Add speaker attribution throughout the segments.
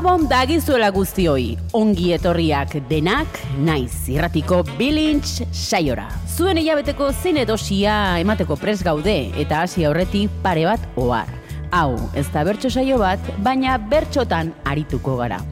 Speaker 1: Gabon dagizuela guztioi, ongi etorriak denak, naiz irratiko bilintz saiora. Zuen hilabeteko zine dosia emateko pres gaude eta hasi aurretik pare bat ohar. Hau, ez da bertso saio bat, baina bertxotan arituko gara.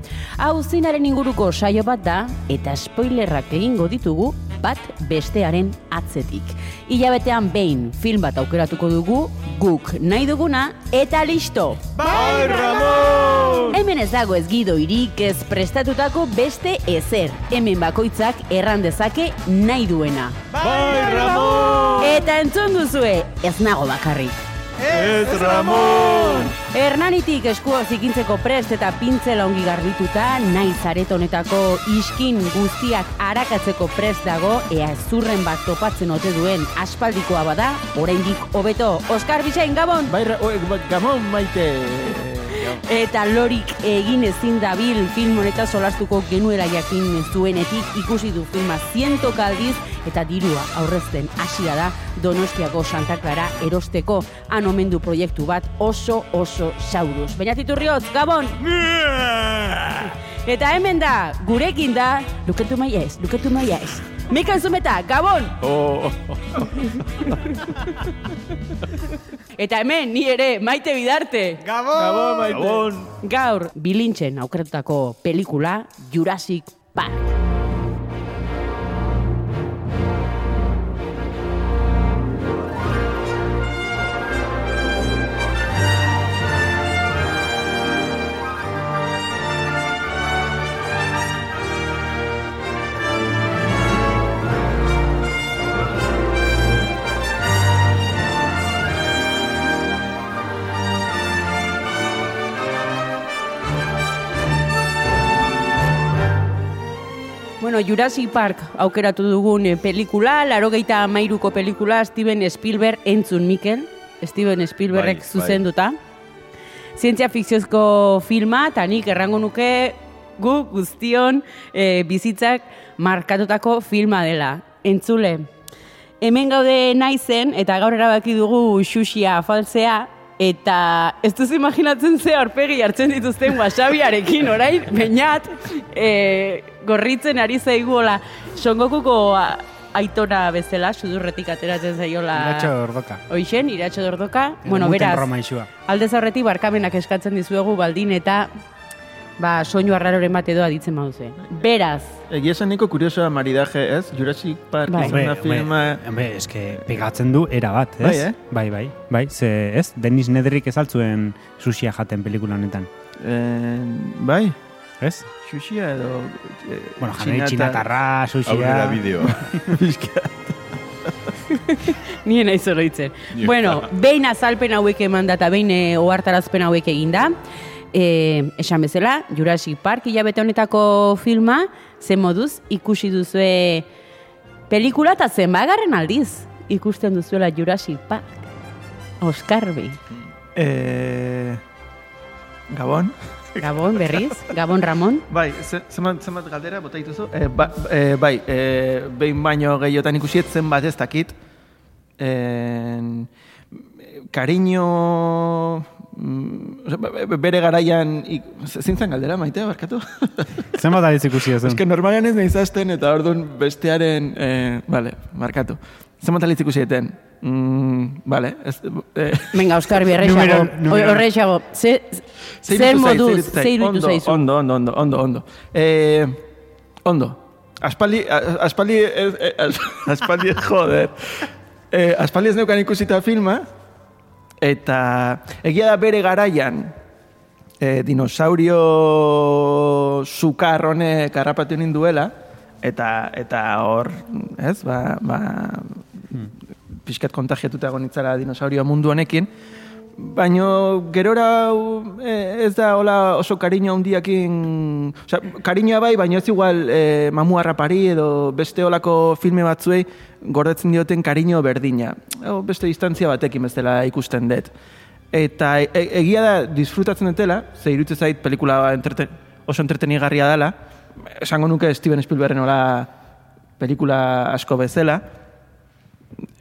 Speaker 1: Hau zinaren inguruko saio bat da, eta spoilerrak egingo ditugu bat bestearen atzetik. Hilabetean behin film bat aukeratuko dugu, guk nahi duguna, eta listo!
Speaker 2: Bai, Ramon!
Speaker 1: Hemen ez dago ez gidoirik ez prestatutako beste ezer. Hemen bakoitzak erran dezake nahi duena.
Speaker 2: Bai, Ramon!
Speaker 1: Eta entzun duzue, ez nago bakarrik.
Speaker 2: Ez, Ramon!
Speaker 1: Hernanitik eskua zikintzeko prest eta pintzela ongi garbituta, nahi zaretonetako iskin guztiak arakatzeko prest dago, ea zurren bat topatzen ote duen aspaldikoa bada, oraindik hobeto. Oskar Bisain, Gabon!
Speaker 2: Bai, Ra- o, ba- Gamon maite!
Speaker 1: Eta lorik egin ezin dabil film honeta solastuko genuela jakin zuenetik ikusi du filma ziento kaldiz eta dirua aurrezten hasia da Donostiako Santa Clara erosteko anomendu proiektu bat oso oso sauruz. Baina titurriotz, Gabon! Eta hemen da, gurekin da, luketu maiez, luketu maiez. Mikan Zumeta, Gabon!
Speaker 2: Oh,
Speaker 1: Eta hemen, ni ere, maite bidarte.
Speaker 2: Gamon maite! Gamon!
Speaker 1: Gaur, bilintzen aukeratutako pelikula Jurassic Park. Bueno, Jurassic Park aukeratu dugun eh, pelikula, laro geita amairuko pelikula Steven Spielberg entzun Mikel, Steven Spielbergek
Speaker 2: Bai, bai.
Speaker 1: zuzenduta. Zientzia fikziozko filma, eta nik errango nuke gu guztion eh, bizitzak markatutako filma dela. Entzule, hemen gaude naizen, eta gaur erabaki dugu xuxia faltzea, eta ez duzu imaginatzen ze aurpegi hartzen dituzten wasabiarekin, orain, bainat, e, gorritzen ari zaiguola, songokuko aitona bezala, sudurretik ateratzen zaiola.
Speaker 3: Iratxo ordoka.
Speaker 1: Hoixen, iratxo dordoka. bueno,
Speaker 3: Muten
Speaker 1: beraz, aldez aurretik barkamenak eskatzen dizuegu baldin eta ba, soinu arraroren bat edo aditzen baduzue. Beraz,
Speaker 2: Egia esan niko kuriosoa maridaje, ez? Jurassic Park
Speaker 1: Bai.
Speaker 2: izan da
Speaker 3: Hombre,
Speaker 2: filma...
Speaker 3: hombre, hombre, eske pegatzen du era bat, ez?
Speaker 2: Bai, eh?
Speaker 3: Bai, bai, bai, ze, ez? Dennis Nedrick ez altzuen sushia jaten pelikula honetan,
Speaker 2: Eh, bai,
Speaker 3: ez?
Speaker 2: xuxia edo... Eh,
Speaker 3: Bueno, janei txinatarra, sushia...
Speaker 2: Bizka.
Speaker 1: nien naiz oroitzen. bueno, behin azalpen hauek eman da eta behin eh, ohartarazpen hauek eginda. E, esan bezala, Jurassic Park hilabete honetako filma, zen moduz ikusi duzue pelikula eta zenbagarren aldiz ikusten duzuela Jurassic Park. Oskarbi.
Speaker 2: Eh, Gabon?
Speaker 1: Gabon berriz, Gabon Ramon.
Speaker 2: Bai, ze- zenbat, zenbat galdera bota dituzu? Eh, ba, eh, bai, eh, behin baino gehiotan ikusiet zenbat ez dakit. Eh, kariño... mm, bere garaian... ik- Zintzen galdera, maite, barkatu?
Speaker 3: Zenbat adiz ikusi
Speaker 2: Ez que normalean ez nahizazten eta orduan bestearen... Eh, vale, markatu. Zenbat alitz ikusieten? Mm, vale, ez... Eh,
Speaker 1: Venga, Oskar
Speaker 3: Numero- numero-
Speaker 1: horrexago, ze,
Speaker 2: Ze
Speaker 1: zer moduz,
Speaker 2: ze Ondo,
Speaker 1: zaizu?
Speaker 2: Ondo, ondo, ondo, ondo, ondo. Eh, ondo. Aspaldi, aspaldi, eh, as- aspaldi, joder. Eh, aspaldi ez neukan ikusita filma, eta egia da bere garaian, eh, dinosaurio sukar honek harrapatu ninduela, eta eta hor, ez, ba, ba pixkat kontagiatuta egon itzara dinosaurio mundu honekin, Baino gerora e, ez da hola oso kariño handiakin, osea, kariñoa bai, baino ez igual e, mamu harrapari edo beste olako filme batzuei gordetzen dioten kariño berdina. O, beste distantzia batekin bezala ikusten dut. Eta e, egia da disfrutatzen dutela, ze irutze zait pelikula entrete, oso entretenigarria dela, esango nuke Steven Spielbergen hola pelikula asko bezala,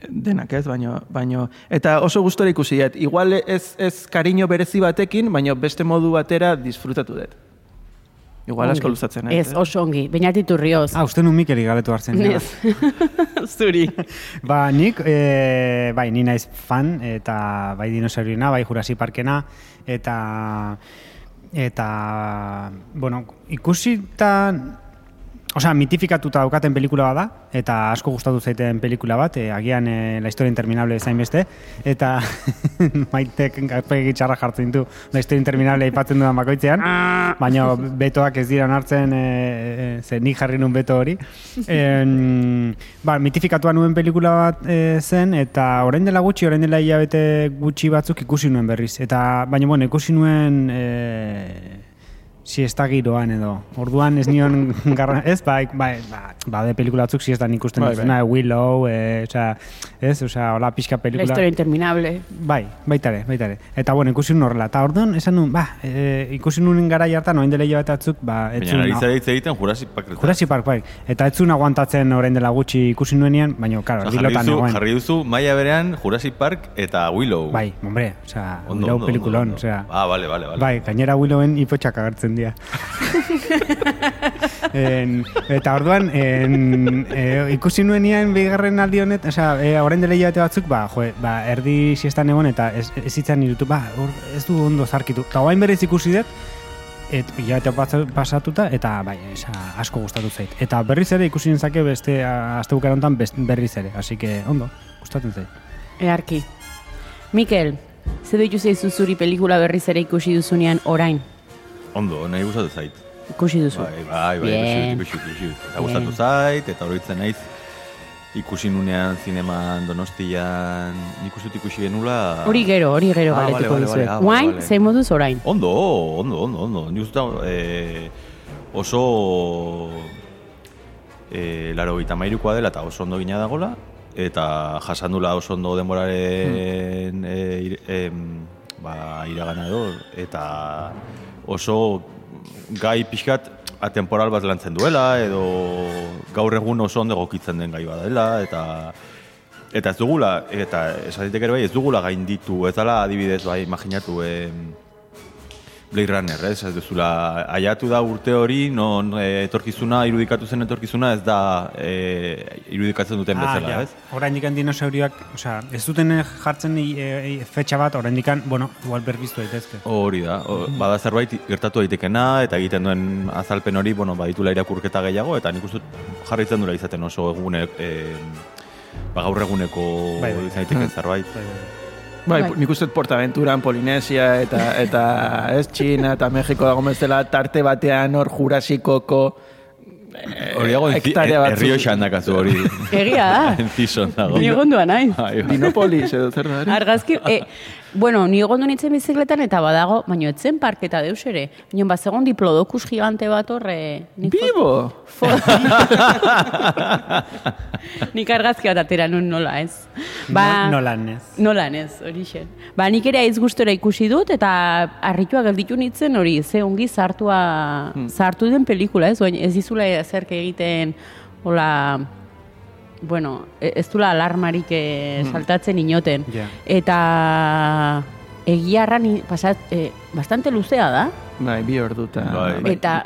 Speaker 2: denak ez, baino, baino, eta oso gustora ikusi dut. Igual ez, ez kariño berezi batekin, baino beste modu batera disfrutatu dut. Igual asko luzatzen,
Speaker 1: ez? Ez, oso ongi, bainatit urrioz.
Speaker 3: Ah, uste nu Mikeli galetu hartzen.
Speaker 1: Ez, zuri.
Speaker 3: ba, nik, e, bai, ni naiz fan, eta bai dinosauriena, bai Jurassic Parkena, eta eta, bueno, ikusita Osea, mitifikatuta daukaten pelikula da, eta asko gustatu zaiten pelikula bat, e, agian e, La historia interminable zain beste, eta maitek garpegi txarra jartzen du La historia interminable aipatzen dudan bakoitzean, baina betoak ez dira hartzen e, e, ze nik jarri nun beto hori. E, ba, mitifikatua nuen pelikula bat e, zen, eta orain dela gutxi, orain dela hilabete gutxi batzuk ikusi nuen berriz. Eta, baina, bueno, ikusi nuen... E, si ez giroan edo. Orduan ez nion garra, ez, bai, bai, ba, ba, de pelikula batzuk si ez da ikusten bai, bai. Willow, e, oza, ez, oza, hola pixka pelikula.
Speaker 1: La historia interminable.
Speaker 3: Bai, baitare, baitare. Eta bueno, ikusi nun horrela. Eta orduan, esan nun, ba, e, ikusi nun gara jartan, noen dela bat atzuk, ba,
Speaker 4: etzun. Baina, ari zara egiten Jurassic Park.
Speaker 3: Jurassic Park, bai. Eta etzun aguantatzen orain dela gutxi ikusi nuenean, baina, karo,
Speaker 4: dilotan egoen. Jarri duzu, maia berean Jurassic Park eta Willow.
Speaker 3: Bai, hombre, oza, Willow pelikulon, oza.
Speaker 4: Ah, vale, vale, vale.
Speaker 3: Bai, gainera Willowen ipotxak agertzen dira. en, eta orduan en, e, ikusi nuenian bigarren aldi honet, osea, e, orain dela hilabete batzuk, ba, jo, ba, erdi siestan egon eta ez, ez itzan irutu, ba, or, ez du ondo zarkitu. Eta oain berriz ikusi dut, et hilabete pasatuta, eta bai, esa, asko gustatu zait. Eta berriz ere ikusi nintzake beste azte bukarontan berriz ere, así que ondo, gustatzen zait.
Speaker 1: Earki. Mikel, ze ditu zeizu zuri pelikula berriz ere ikusi duzunean orain?
Speaker 4: Ondo, nahi gustatu zait.
Speaker 1: Ikusi duzu.
Speaker 4: Bai, bai, bai, ikusi, ikusi. Eta gustatu zait, eta horitzen naiz, ikusi nunean zineman donostian, nik uste ikusi genula...
Speaker 1: Hori gero, hori gero ah, galetuko vale, vale, vale, Guain, vale. zein moduz orain?
Speaker 4: Ondo, ondo, ondo, ondo. Nik uste eh, oso eh, laro gita mairukoa dela eta oso ondo gina dagola, eta jasandula oso ondo denboraren hmm. eh, eh, ba, iragana edo, eta oso gai pixkat atemporal bat lantzen duela, edo gaur egun oso ondo gokitzen den gai dela, eta eta ez dugula, eta esatik ere bai, ez dugula gain ditu, ez dela adibidez bai, imaginatu, eh, Blade Runner, ez, ez duzula, aiatu da urte hori, non e, etorkizuna, irudikatu zen etorkizuna, ez da e, irudikatzen duten ah, bezala, ja. ez?
Speaker 3: Horain dikan dinosaurioak, oza, ez duten jartzen e, e, fetxa bat, orain dikan, bueno, igual berbiztu daitezke.
Speaker 4: Hori da, o, bada zerbait gertatu daitekena, eta egiten duen azalpen hori, bueno, baditula irakurketa gehiago, eta nik uste jarritzen dura izaten oso egunek, e, ba, gaur eguneko bai, bai. daiteke zerbait. Bai, bai.
Speaker 2: Bai, bai. nik uste Portaventuran, Polinesia eta eta ez China eta Mexiko dago bezala tarte batean hor Jurasikoko
Speaker 4: eh, Hori dago, errio xandakazu hori.
Speaker 1: Egia da.
Speaker 4: Enzizon dago.
Speaker 1: Ni egondua nahi.
Speaker 2: Dinopolis edo zer da.
Speaker 1: Argazki, eh, bueno, ni egondu nintzen bizikletan eta badago, baino etzen parketa deus ere. Baina bat segon diplodokus gigante bat horre.
Speaker 2: Bibo!
Speaker 1: nik argazki bat atera nun nola ez.
Speaker 3: Ba, nolan ez.
Speaker 1: Nolan ez, hori xen. Ba, nik ere aiz gustora ikusi dut eta harritua gelditu nintzen hori, ze ongi zartua, hmm. zartu den pelikula ez, baina ez dizula zerke egiten, hola, bueno, e, ez dula alarmarik eh, hmm. saltatzen inoten. Eta egiarran pasat, e, bastante luzea da.
Speaker 2: Bai, bi ordu eta...
Speaker 1: Bai. Eta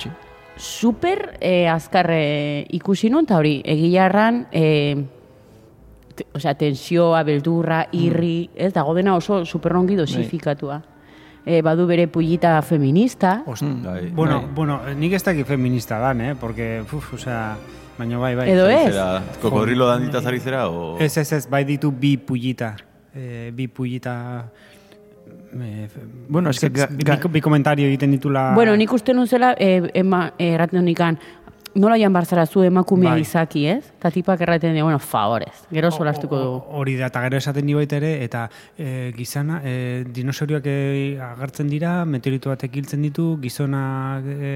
Speaker 1: super e, azkarre ikusi nun, eta hori, egiarran... E, Osea, tensioa, beldurra, hmm. irri, ez, dago dena oso superrongi dosifikatua. E, badu bere pullita feminista.
Speaker 3: Ost, mm. bueno, bai. bueno, nik ez dakit feminista dan, eh? Porque, uf, osea, Baina bai, bai.
Speaker 1: Edo ez?
Speaker 4: Kokorrilo dan ditaz zera, o...
Speaker 3: Ez, ez, ez, bai ditu bi pullita. Eh, bi pullita... Eh, bueno, es que bi, bi, komentario egiten ditula...
Speaker 1: Bueno, nik uste nuzela, eh, ema, erraten eh, nikan, nola jan barzara zu emakumea
Speaker 3: Bai.
Speaker 1: izaki, ez? Eta tipak erraten dio, bueno, favorez, gero solastuko dugu.
Speaker 3: Hori da, eta gero esaten di baita ere, eta e, gizana, e, dinosaurioak e, agertzen dira, meteorito batek hiltzen ditu, gizonak e,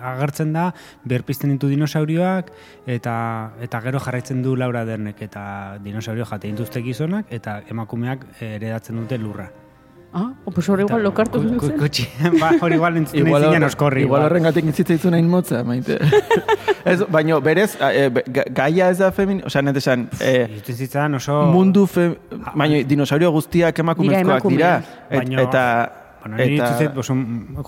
Speaker 3: agertzen da, berpizten ditu dinosaurioak, eta eta gero jarraitzen du Laura Dernek, eta dinosaurio jate dituzte gizonak, eta emakumeak e, heredatzen dute lurra.
Speaker 1: Ah, pues hori igual lokartu
Speaker 3: Ku- ku-
Speaker 1: zen.
Speaker 3: kutxi, ba, hori igual
Speaker 2: Igual,
Speaker 3: zinen
Speaker 2: horre-
Speaker 3: oskorri.
Speaker 2: igual horrengatik intzitzaizu nahi motza, maite. ez, baino, berez, e, gaia ez da femin... Osea, net esan, e,
Speaker 3: Irutzen zitzaidan oso...
Speaker 2: mundu fe... Baino, dinosaurio guztiak emakumezkoak dira. Et,
Speaker 3: Baino-
Speaker 2: eta...
Speaker 3: Bueno, niri irutzen zait, oso,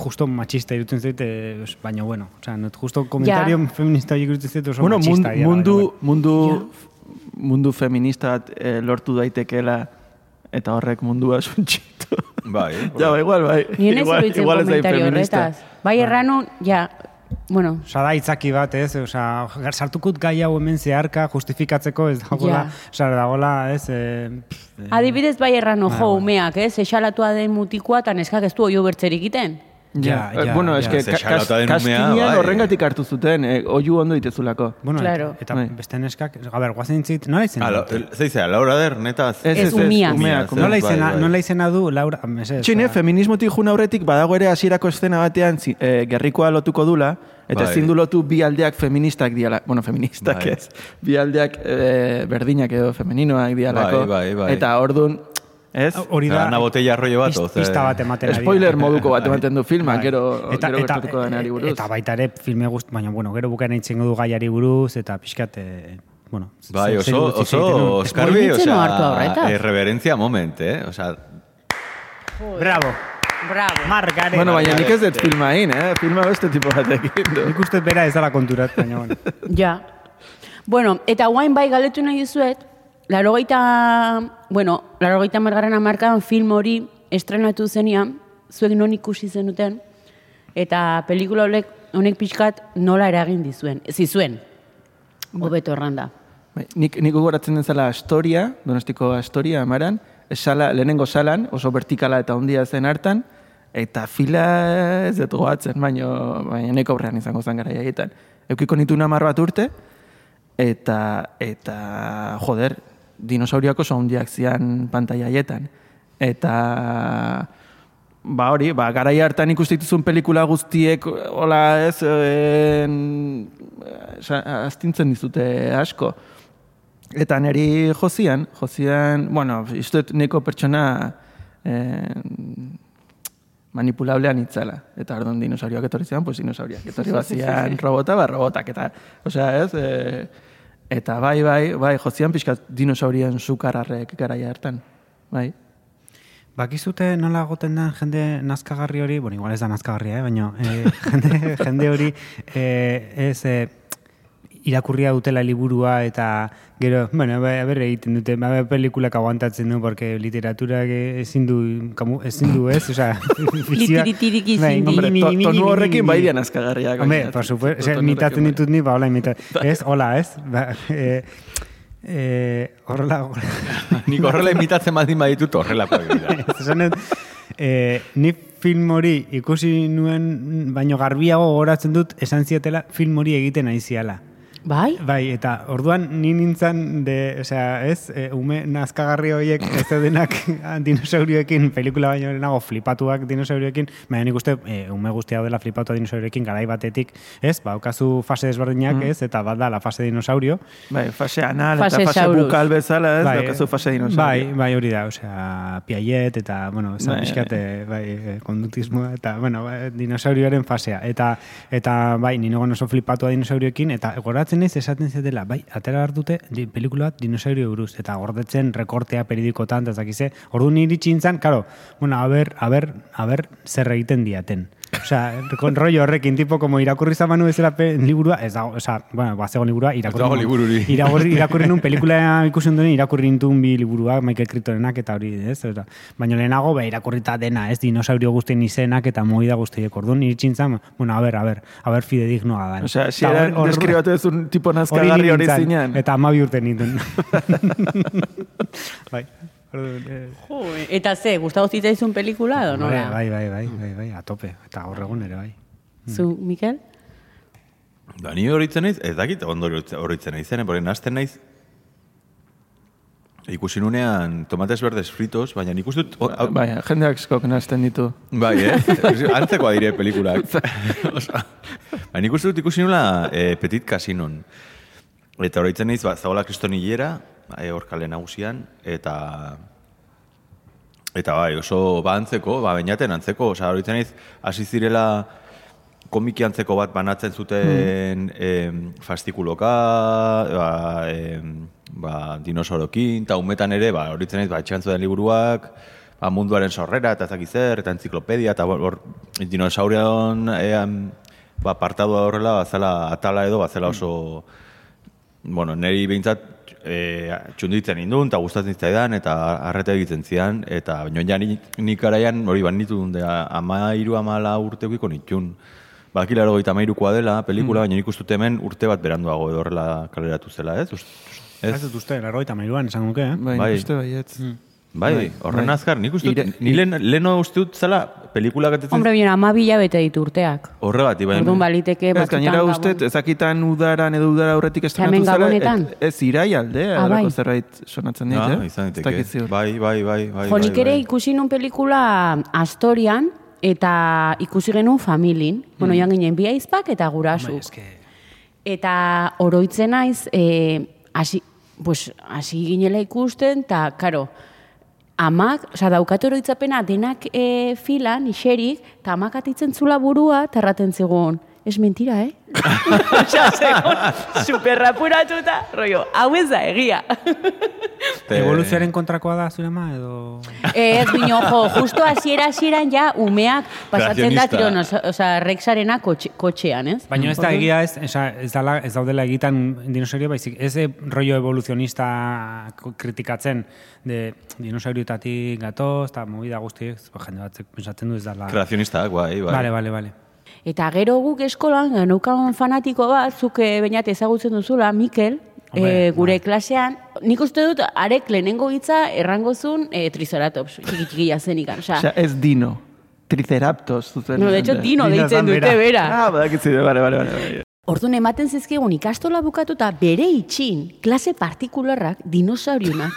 Speaker 3: justo machista irutzen zait, eh, baina bueno, o sea, not justo komentario feminista horiek irutzen zait oso
Speaker 2: bueno,
Speaker 3: machista. dira,
Speaker 2: mundu,
Speaker 3: baina
Speaker 2: mundu, mundu feminista eh, lortu daitekeela eta horrek mundua suntxitu.
Speaker 4: Bai,
Speaker 2: ja, ba, igual, bai.
Speaker 1: Ni ez
Speaker 2: igual,
Speaker 1: iruditzen
Speaker 2: igual ez da
Speaker 1: komentario
Speaker 2: feminista.
Speaker 1: horretaz. Bai erranu, ja, bueno,
Speaker 3: Osa da itzaki bat, ez? Osa, sartukut gai hau hemen zeharka justifikatzeko ez dagoela,
Speaker 1: Ja.
Speaker 3: osa, dagoela, ez? E,
Speaker 1: adibidez bai erranu jo umeak, ez? Esalatua den mutikoa, eta neskak ez du oio bertzerik iten.
Speaker 2: Ja,
Speaker 3: Ja,
Speaker 2: eh,
Speaker 3: ja,
Speaker 2: bueno,
Speaker 3: ja.
Speaker 2: eske kas-
Speaker 4: bai.
Speaker 2: horrengatik hartu zuten, eh, oiu ondo ditezulako.
Speaker 3: bueno,
Speaker 1: Claro.
Speaker 3: eta,
Speaker 2: Bai.
Speaker 3: eta beste neskak, a ber, guazen intzit, nola izen?
Speaker 4: Ah, zeizea, Laura Dern, eta...
Speaker 2: Ez,
Speaker 1: Ez, umiaz.
Speaker 2: umeak,
Speaker 3: nola,
Speaker 2: umeak.
Speaker 3: izena,
Speaker 4: bai, bai.
Speaker 3: nola izena du, Laura, mesedez,
Speaker 2: Txine,
Speaker 3: ba-
Speaker 2: feminismotik jun aurretik badago ere hasierako estena batean zi, eh, gerrikoa lotuko dula, eta
Speaker 4: Bai.
Speaker 2: ezin du lotu bi aldeak feministak diala, bueno, feministak
Speaker 4: Bai.
Speaker 2: ez, bi aldeak eh, berdinak edo femeninoak dialako,
Speaker 4: Bai, bai, bai.
Speaker 2: eta ordun, ez?
Speaker 3: Hori da,
Speaker 4: Ana botella rollo bat,
Speaker 3: pista bat ematen ari.
Speaker 2: Spoiler moduko bat ematen du filma,
Speaker 3: Bai.
Speaker 2: gero,
Speaker 3: eta,
Speaker 2: gero
Speaker 3: eta,
Speaker 2: gertatuko denari buruz.
Speaker 3: Eta baita ere filme guzt, baina bueno, gero bukaen eitzengo du gaiari buruz, eta pixkat, eh, bueno,
Speaker 4: Bai, oso, oso. Oskarbi, osea, erreverentzia moment, eh? Osea,
Speaker 3: Bravo,
Speaker 1: Bravo.
Speaker 3: Margare.
Speaker 2: Bueno, baina nik ez dut filma egin, eh? Filma beste tipo batekin.
Speaker 3: Nik uste bera ez dela konturat, baina bueno.
Speaker 1: Ja. Bueno, eta guain bai galetu nahi dizuet, larogeita, bueno, larogeita margarren amarkadan film hori estrenatu zenian, zuek non ikusi zenuten, eta pelikula honek, honek pixkat nola eragin dizuen, zizuen, hobeto erranda.
Speaker 2: Bai, nik, nik gogoratzen den zela Astoria, donostiko Astoria, amaran, sala, lehenengo salan, oso vertikala eta ondia zen hartan, eta fila ez dut goatzen, baino, baina neko aurrean izango zen gara jaietan. Eukiko nitu namar bat urte, eta, eta joder, dinosauriak oso handiak zian pantaila haietan. Eta, ba hori, ba, garai hartan ikuste dituzun pelikula guztiek, hola ez, en, astintzen dizute asko. Eta neri jozian, jozian, bueno, iztuet neko pertsona en, manipulablean itzala. Eta ardon dinosaurioak etorri zian, pues dinosauriak etorri bazian robota, ba robotak, eta, osea, ez, e, eta bai, bai, bai, jozian pixkat dinosaurien sukararrek garaia hartan, bai.
Speaker 3: Bakizute nola goten den jende nazkagarri hori, bueno, igual ez da nazkagarria, eh, baina eh, jende, jende hori eh, ez eh, irakurria dutela liburua eta gero, bueno, ba, berre egiten dute, ba, pelikulak aguantatzen du, porque literatura ezin du, kamu, ezin du ez, osea, fikzioa-
Speaker 1: Litiritirik ezin
Speaker 3: Bai,
Speaker 1: du.
Speaker 3: mi-
Speaker 2: tonu horrekin bai dian azkagarriak.
Speaker 3: Hombre, por supuesto,
Speaker 2: tonu
Speaker 3: imitatzen
Speaker 2: bai.
Speaker 3: ditut ni, ba, hola, imita, ez, hola, ez, ba, eh, eh, horrela,
Speaker 4: nik horrela imitatzen baldin baditut horrelakoak dira.
Speaker 3: Esan dut, eh, ni film hori ikusi nuen, baino garbiago goratzen dut, esan zietela film hori egiten ari ziala.
Speaker 1: Bai?
Speaker 3: Bai, eta orduan ni nintzen de, osea, ez, e, ume nazkagarri horiek ez denak dinosaurioekin, pelikula baino lehenago flipatuak dinosaurioekin, baina nik uste e, ume guztia dela flipatu dinosaurioekin garai batetik, ez, ba, okazu fase desberdinak, ez, eta bat da la fase dinosaurio,
Speaker 2: Bai, fase anal
Speaker 1: Fase
Speaker 2: eta fase
Speaker 1: saurus.
Speaker 2: bukal bezala, ez, daukazu fase dinosaurio.
Speaker 3: Bai, bai, hori da, osea, Piaget eta, bueno, ez
Speaker 2: Bai,
Speaker 3: pixkate, bai, eh, kondutismoa eta, bueno, bai, dinosaurioaren fasea. Eta, eta bai, nino oso flipatua dinosaurioekin, eta goratzen naiz esaten zetela, bai, atera hartute di, pelikula dinosaurio buruz, eta gordetzen rekortea peridikotan, eta ez dakize, ordu niri txintzan, karo, bueno, a ber, a ber, a ber, zer egiten diaten. Osea, con rollo horrekin, tipo, como irakurri zamanu bezala pe, liburua, ez dago, osea, bueno, bazego liburua, irakurri.
Speaker 4: dago libururi.
Speaker 3: Irakurri, irakurri nun pelikula ikusi ondoren irakurri nintun bi liburuak Michael Crichtonenak eta hori, ez? Eta, baina lehenago be irakurrita dena, ez? Dinosaurio guztien izenak eta moida guztiek. Orduan iritsintzan, bueno, a ber, a ber, a ber fidedignoa da.
Speaker 2: Osea, si eran deskribatu ez un tipo nazkagarri hori zinean.
Speaker 3: Eta amabi urte nintzen. bai. Orduan, eh,
Speaker 1: Jo, eta ze, gustatu zitzaizun pelikula edo nola?
Speaker 3: bai, bai, bai, bai, bai, a tope. Eta gaur egun ere, bai.
Speaker 1: Zu, Mikel?
Speaker 4: Ba, ni horitzen naiz, ez dakit ondo horitzen naiz zen, porque nazten naiz ikusi nunean tomates verdes fritos, baina nik dut... o- hau-
Speaker 2: Bai, jendeak skok nazten ditu.
Speaker 4: Bai, eh? Antzekoa dire pelikulak. Osa, ba, nik dut ikusi nula eh, Petit Casinon. Eta horitzen naiz, ba, zagola kriston hilera, eh, hor kale nagusian, eta... Eta bai, oso ba antzeko, ba bainaten antzeko, osea horitzen naiz hasi zirela komiki antzeko bat banatzen zuten em, fastikuloka, ba, em, ba, dinosaurokin, eta umetan ere, ba, horitzen naiz, ba, etxean zuen liburuak, ba, munduaren sorrera, eta ez dakit zer, eta entziklopedia, eta hor, dinosaurion em, ba, partadua horrela, bazala atala edo, bazala oso, bueno, neri behintzat e, txunditzen indun, eta gustatzen zitzaidan, eta arreta egiten zian, eta baina ja nik, nik garaian hori ban nitu dut, ama iru amala urteukiko nitun. Bakila ero gaita amairukoa dela, pelikula, baina nik uste dut hemen urte bat beranduago edo horrela kaleratu zela, ez? Ust-
Speaker 3: Ez
Speaker 4: Ez?
Speaker 3: dut uste, largoita mairuan, esan nuke, eh?
Speaker 2: Bai,
Speaker 4: Bai.
Speaker 2: uste baietz.
Speaker 4: Bai, horren
Speaker 2: bai.
Speaker 4: azkar, nik uste ni leheno uste dut zela pelikula gatetzen
Speaker 1: Hombre, bina, ama bete ditu urteak.
Speaker 4: horregatik, bai.
Speaker 1: Orduan baliteke
Speaker 2: Ez, gainera uste, ezakitan udaran edo udara aurretik estrenatu
Speaker 1: gabonetan?
Speaker 2: et- ez irai alde,
Speaker 1: Ah, bai.
Speaker 2: zerbait sonatzen dit,
Speaker 4: Ja,
Speaker 2: eh?
Speaker 4: izan
Speaker 2: Ez
Speaker 4: diteke. Bai, bai, bai, bai.
Speaker 1: Jo, nik
Speaker 4: bai,
Speaker 1: ere
Speaker 4: bai.
Speaker 1: ikusi nun pelikula Astorian, eta ikusi genuen familin. Bueno, joan ginen bi aizpak eta gurasuk. Eta oroitzen naiz, eh, hasi, pues, hasi ginela ikusten, eta, karo, amak, oza, daukat oroitzapena denak e, filan, iserik, eta amak atitzen zula burua, eta erraten zigun, es mentira, eh? Osa, superrapuratuta, rollo, hau ez da egia.
Speaker 3: Evoluzioaren kontrakoa da zure ama, edo...
Speaker 1: Ez, bino, jo, justo hasiera hasieran ja umeak pasatzen da
Speaker 4: Kreazionista.
Speaker 1: tironos, oza, rexarena kotxe, kotxean, ez?
Speaker 3: Baina ez da egia ez, esa, ez, dala, ez daudela egiten dinosaurio, baizik ez e rollo evoluzionista kritikatzen de dinosaurioetatik gatoz, eta movida guztiek, jende batzek pensatzen du ez dala...
Speaker 4: Kreazionistak, bai, bai.
Speaker 3: Vale, vale, vale.
Speaker 1: Eta gero guk eskolan, geneukan fanatiko bat, zuk eh, bainat ezagutzen duzula, Mikel,
Speaker 3: Hombre,
Speaker 1: eh, gure klasean, nik uste dut, arek lehenengo hitza errangozun eh, triceratops, txiki txikia zenikan, osea,
Speaker 2: Osea, ez dino. Triceraptos. zuzen.
Speaker 1: no, de hecho, dino
Speaker 3: Dino
Speaker 1: deitzen dute
Speaker 3: bera.
Speaker 1: bera.
Speaker 2: Ah, badakitzi, bale, bale, bale. bale.
Speaker 1: Orduan ematen zizkigun ikastola bukatuta bere itxin, klase partikularrak, dinosauriunak,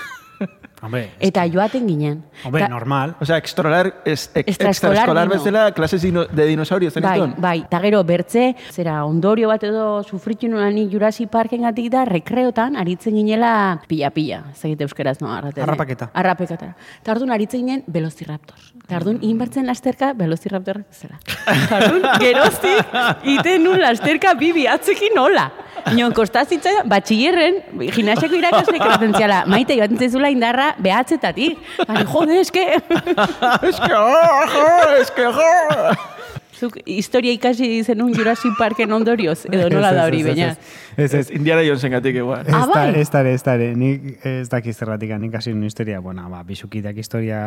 Speaker 3: Hombre,
Speaker 1: eta joaten ginen.
Speaker 3: hombre
Speaker 1: Ta-
Speaker 3: normal.
Speaker 2: Osea, extraescolar, es, ex,
Speaker 1: Extraescolar
Speaker 2: extraescolar bezala klases dino, de dinosaurio zen
Speaker 1: Bai, bai, eta gero bertze, zera ondorio bat edo sufritu nuen Jurassic Parken gatik da, rekreotan, aritzen ginela pila-pila, dakit euskeraz no, arraten.
Speaker 3: Harrapaketa.
Speaker 1: Harrapaketa. Eta orduan aritzen ginen Velociraptors. Eta orduan inbertzen lasterka Velociraptor zera. Eta orduan geroztik iten nun lasterka bibi atzekin nola. Inon, kostazitzen, batxillerren, gimnasiako irakasle kratentziala, maite joaten zaizula indarra behatzetatik. Bani, jode, eske...
Speaker 2: Es que, oh, oh, es que, oh.
Speaker 1: Zuk historia ikasi zenun Jurassic Parken ondorioz, edo nola da hori, baina.
Speaker 3: Ez, ez,
Speaker 2: Ez, Indiana Jonesen gatik igual.
Speaker 1: Ah,
Speaker 3: Ez da,
Speaker 1: bai.
Speaker 3: ez da, ez da, nik ez dakit zerratik, nik hasi nun historia, bueno, ba, bisukitak historia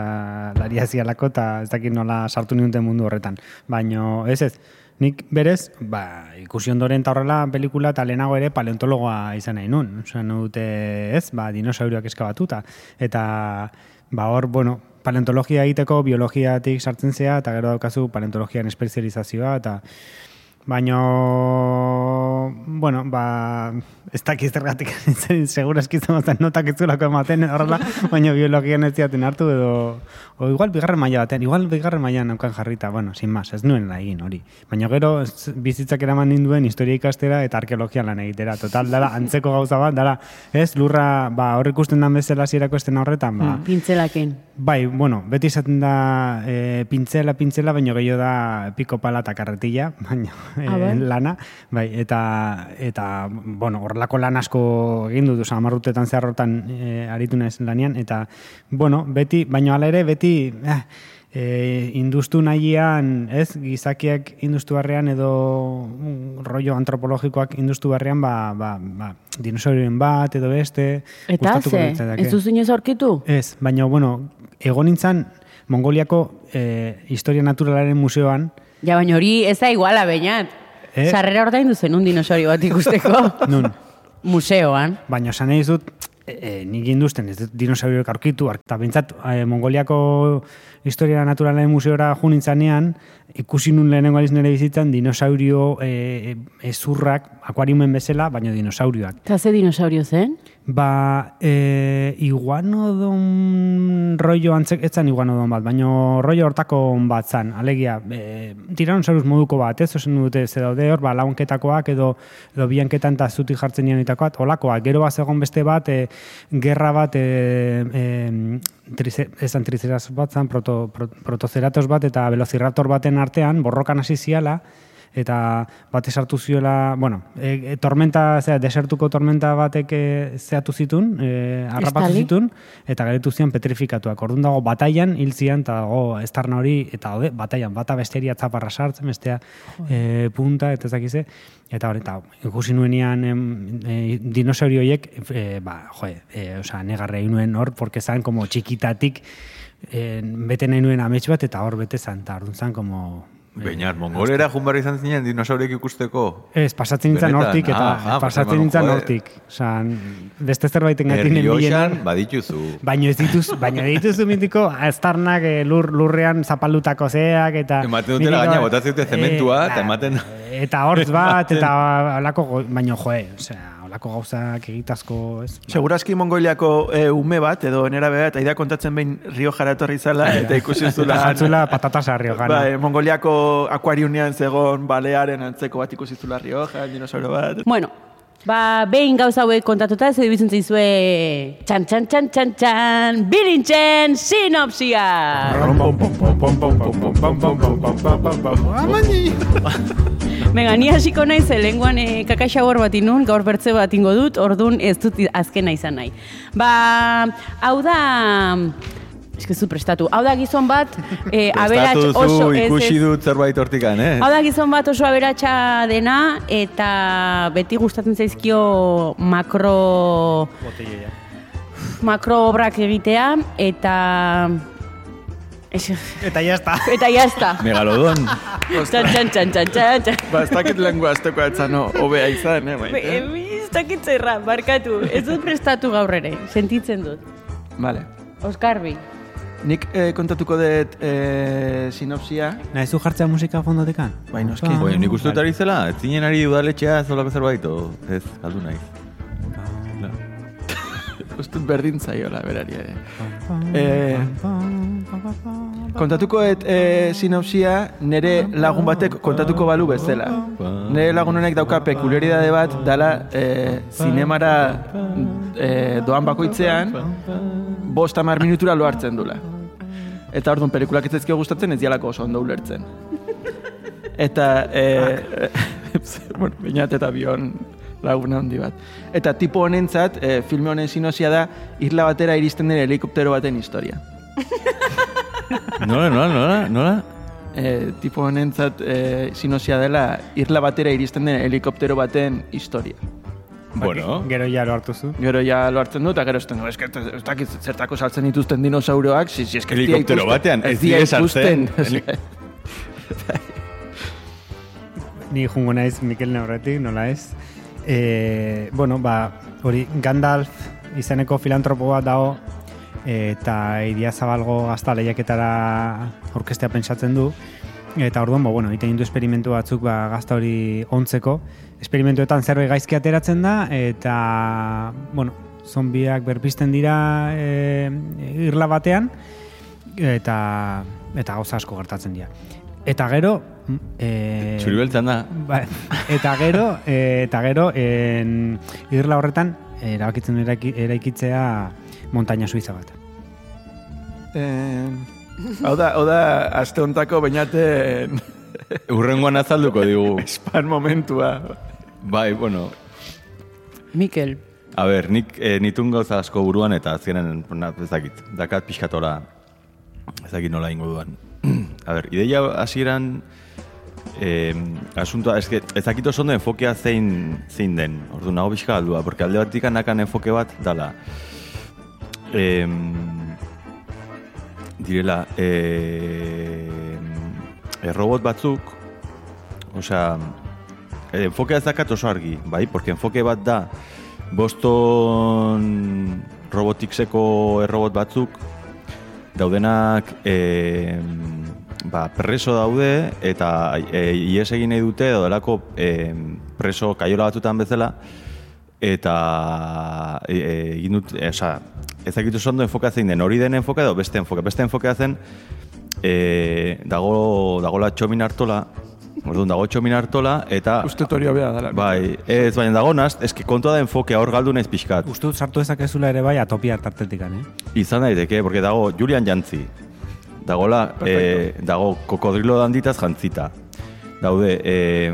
Speaker 3: laria zialako, eta ez dakit nola sartu niunten mundu horretan. Baina, ez ez, nik berez, ba, ikusi ondoren eta horrela pelikula eta lehenago ere paleontologoa izan nahi nun. Osa, dute, ez, ba, dinosaurioak eskabatuta. Eta, ba, hor, bueno, paleontologia egiteko biologiatik sartzen zea, eta gero daukazu paleontologian espezializazioa, eta Baina, bueno, ba, ez dakiz zergatik, segura eskizan batzen notak ez zuelako ematen, horrela, baina biologian ez ziaten hartu edo, o igual bigarren maila batean, igual bigarren mailan naukan jarrita, bueno, sin más, ez nuen egin hori. Baina gero, bizitzak eraman ninduen historia ikastera eta arkeologian lan egitera. Total, dala, antzeko gauza bat, dala, ez, lurra, ba, hor ikusten dan bezala zierako estena horretan, ba,
Speaker 1: Pintzelaken.
Speaker 3: Bai, bueno, beti izaten da e, pintzela, pintzela, baina gehiago da piko pala eta karretilla, baina
Speaker 1: Ah, bai?
Speaker 3: lana, bai, eta, eta bueno, horrelako lan asko egin dut, oza, amarrutetan zehar hortan e, aritu naiz lanian, eta, bueno, beti, baina hala ere, beti, eh, e, industu nahian, ez, gizakiak industu barrean edo mm, rollo antropologikoak industu barrean, ba, ba, ba, dinosaurien bat edo beste,
Speaker 1: Eta ze, ez duzu inoz aurkitu?
Speaker 3: Ez, baina, bueno, egon nintzen Mongoliako eh, Historia Naturalaren Museoan,
Speaker 1: Ja, baina hori ez da iguala, bainat.
Speaker 3: Eh?
Speaker 1: Sarrera ordaindu zen un dinosaurio bat ikusteko.
Speaker 3: nun,
Speaker 1: Museoan.
Speaker 3: baina esan nahi dut, e, e, nik induzten, ez dut dinosaurioek aurkitu, eta bintzat, e, Mongoliako Historia Naturalaren Museora jo nintzanean, ikusi nun lehenengo aliz nire bizitzan dinosaurio e, ezurrak, akuariumen bezala, baina dinosaurioak.
Speaker 1: Eta ze dinosaurio zen?
Speaker 3: Ba, e, iguanodon rollo antzek, etzan iguanodon bat, baina rollo hortako bat zan, alegia, e, tiranosaurus moduko bat, ez, osen dute ze daude hor, ba, launketakoak edo, edo bianketan eta zuti jartzen nian itakoak, olakoak, gero bat zegoen beste bat, e, gerra bat, e, e, trice, esan triceras bat zan, proto, pro, protoceratos bat eta velociraptor baten artean, borrokan hasi ziala, eta bat esartu ziola, bueno, e, e, tormenta, zera, desertuko tormenta batek e, zehatu zitun, e, harrapatu zitun, eta galetu zian petrifikatuak. Orduan dago bataian hil zian, eta dago estarna hori, eta daude, bataian, bata besteria tzaparra sartzen, bestea e, punta, eta ez dakize, eta hori, eta ikusi nuenian em, e, dinosaurio horiek, e, ba, joe, e, oza, negarre nuen hor, porque zan, como txikitatik, e, bete nahi nuen amets bat, eta hor bete zan, eta orduan zan, como...
Speaker 4: Beinar, mongolera jun barri izan zinen dinosauriek ikusteko.
Speaker 3: Ez, pasatzen nintzen hortik, eta
Speaker 4: Ah, ah,
Speaker 3: pasatzen nintzen hortik. Osan, beste zerbaiten
Speaker 4: Errioxan,
Speaker 3: bilenan.
Speaker 4: badituzu.
Speaker 3: Baina ez dituz, baina dituzu mitiko aztarnak eh, lur, lurrean zapaldutako zeak eta...
Speaker 4: Ematen dutela gaina, botatzen dute zementua,
Speaker 3: eh,
Speaker 4: eta ematen-
Speaker 3: Eta hortz bat, eta alako, baino joe, osea, olako gauzak egitazko, ez?
Speaker 2: Segurazki Mongoliako e, ume bat, edo nera beha, eta idea kontatzen behin Rio jaratorri zala, eta ikusi zula.
Speaker 3: Jatzula patatasa Riojana.
Speaker 2: Bai, Mongoliako akuariunean zegon balearen antzeko bat ikusi zula Rioja, dinosauro bat.
Speaker 1: Bueno, ba, behin gauza hauek kontatuta, ez edibitzen zaizue txan, txan, txan, txan, txan, bilintzen sinopsia! Venga, ni hasiko naiz, ze lenguan e, kakaxabor bat inun, gaur bertze bat ingo dut, ordun ez dut azkena izan nahi. Ba, hau da... Que zu prestatu. Hau da gizon bat, e, aberats
Speaker 4: Prestatu duzu,
Speaker 1: oso... ez,
Speaker 4: ikusi
Speaker 1: ez.
Speaker 4: dut zerbait hortikan, eh?
Speaker 1: Hau da gizon bat oso aberatsa dena eta beti gustatzen zaizkio makro makro obrak egitea eta
Speaker 3: Eta ya está.
Speaker 1: eta jazta.
Speaker 4: Megalodon.
Speaker 1: Txan, txan, txan, txan, txan.
Speaker 2: Ba, ez dakit lengua azteko etzano, hobea izan, eh,
Speaker 1: Be-
Speaker 2: maite.
Speaker 1: Ez dakit zerra, barkatu. Ez dut prestatu gaur ere, sentitzen dut.
Speaker 2: Vale.
Speaker 1: Oskarbi.
Speaker 2: Nik eh, kontatuko dut eh, sinopsia.
Speaker 3: Nahi zu jartzea musika fondotekan?
Speaker 2: Bai, noski.
Speaker 4: Oye, nik uste dut ari zela, ez zinen ari udaletxea zolako zerbait, o ez, galdu nahi.
Speaker 2: Uste dut berdin zaiola berari ere. Eh, kontatuko et eh, sinopsia nere lagun batek kontatuko balu bezala. Nere lagun honek dauka pekuliaridade bat dala eh, zinemara eh, doan bakoitzean bost hamar minutura lo hartzen dula. Eta orduan pelikulak ez gustatzen ez dialako oso ondo ulertzen. Eta, eh, bueno, bainat eta bion laguna handi bat. Eta tipo honentzat, eh, filme honen sinosia da, isla batera iristen den helikoptero baten historia.
Speaker 4: Nola, nola, nola, nola?
Speaker 2: Eh, tipo honentzat eh, sinosia dela, isla batera iristen den helikoptero baten historia.
Speaker 4: Bueno,
Speaker 3: Gero ja lo hartu zu.
Speaker 2: Gero ja lo hartzen du, eta gero esten, que ez dakit zertako saltzen dituzten dinosauroak, si, si, dira
Speaker 4: Helikoptero
Speaker 2: ikusten-
Speaker 4: batean, ez
Speaker 2: dira ikusten.
Speaker 3: Ni jungo naiz Mikel Neurretik, nola ez? E, bueno, ba, hori Gandalf izeneko filantropo bat dago eta idia zabalgo gazta lehiaketara orkestea pentsatzen du eta orduan, ba, bueno, egiten du esperimentu batzuk ba, gazta hori ontzeko esperimentuetan zerbait gaizki ateratzen da eta, bueno, zombiak berpisten dira e, irla batean eta eta gauza asko gertatzen dira. Eta gero, e,
Speaker 4: txuri beltzan da.
Speaker 3: Ba, eta gero, e, eta gero, en, irla horretan, erabakitzen eraiki, eraikitzea montaña suiza bat.
Speaker 2: Eh, hau da, hau da, aste hontako bainaten
Speaker 4: Urrengoan azalduko digu.
Speaker 2: span momentua.
Speaker 4: Bai, bueno,
Speaker 1: Mikel.
Speaker 4: A ber, nik e, nitun gauza asko buruan eta azkenen, na, ez dakit, dakat pixkatola, ez dakit nola ingo duan. A ber, ideia hasieran eh, asuntoa, ez, que, ez dakit oso ondo enfokea zein, zein den, ordu nago pixka galdua, porque alde batik nakan enfoke bat dala. Eh, direla, eh, robot batzuk, osea, eh, enfokea ez dakat oso argi, bai? Porque enfoke bat da, Boston Roboticseko errobot batzuk daudenak e, ba, preso daude eta e, ies egin nahi dute edo delako e, preso kaiola batutan bezala eta e, e, egin dut, e, oza, ez dakitu ondo enfokatzen den hori den enfoka edo beste enfoka. Beste enfoka zen e, dago, dagola txomin hartola, Orduan dago txomin hartola eta...
Speaker 2: Uste hori hobea dela.
Speaker 4: Bai, ez baina dago naz, eski kontua da enfokea hor galdu naiz pixkat.
Speaker 3: Uste dut sartu dezakezula ere bai atopia tartetik, eh?
Speaker 4: Izan daiteke, porque dago Julian Jantzi. Dagola, eh, dago kokodrilo danditaz jantzita. Daude, eh,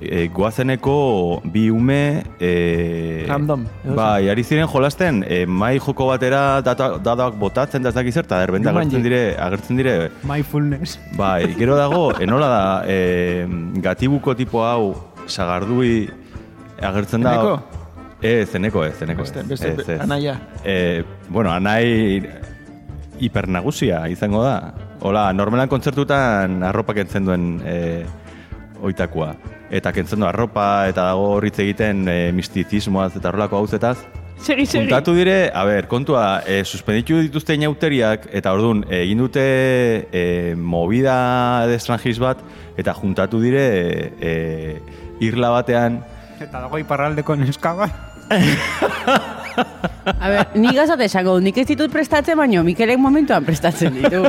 Speaker 4: eh, goazeneko bi ume... Eh,
Speaker 2: Random,
Speaker 4: Bai, ari ziren jolasten, eh, mai joko batera data- dadaak botatzen da ez dakiz erbente
Speaker 2: Jumanji.
Speaker 4: agertzen dire, agertzen dire,
Speaker 3: Mindfulness.
Speaker 4: Bai, gero dago, enola da, e, gatibuko tipo hau, sagardui agertzen da...
Speaker 2: Eneko?
Speaker 4: Ez, zeneko ez, zeneko
Speaker 2: Beste,
Speaker 4: ez.
Speaker 2: beste,
Speaker 4: ez, ez.
Speaker 2: anaia.
Speaker 4: E, bueno, anai hipernagusia izango da. Hola, normalan kontzertutan arropa kentzen duen e, oitakoa. Eta kentzen du arropa, eta dago horritz egiten e, mistizismoaz eta horrelako hauzetaz.
Speaker 1: Segi, segi.
Speaker 4: Juntatu dire, a ber, kontua, e, suspenditu dituzte inauteriak, eta orduan, egin dute e, movida de estrangiz bat, eta juntatu dire e, irla batean,
Speaker 3: Eta dago iparraldeko neska bat.
Speaker 1: A ber, ni gazat esango nik ez ditut prestatzen, baino Mikelek momentuan prestatzen ditu.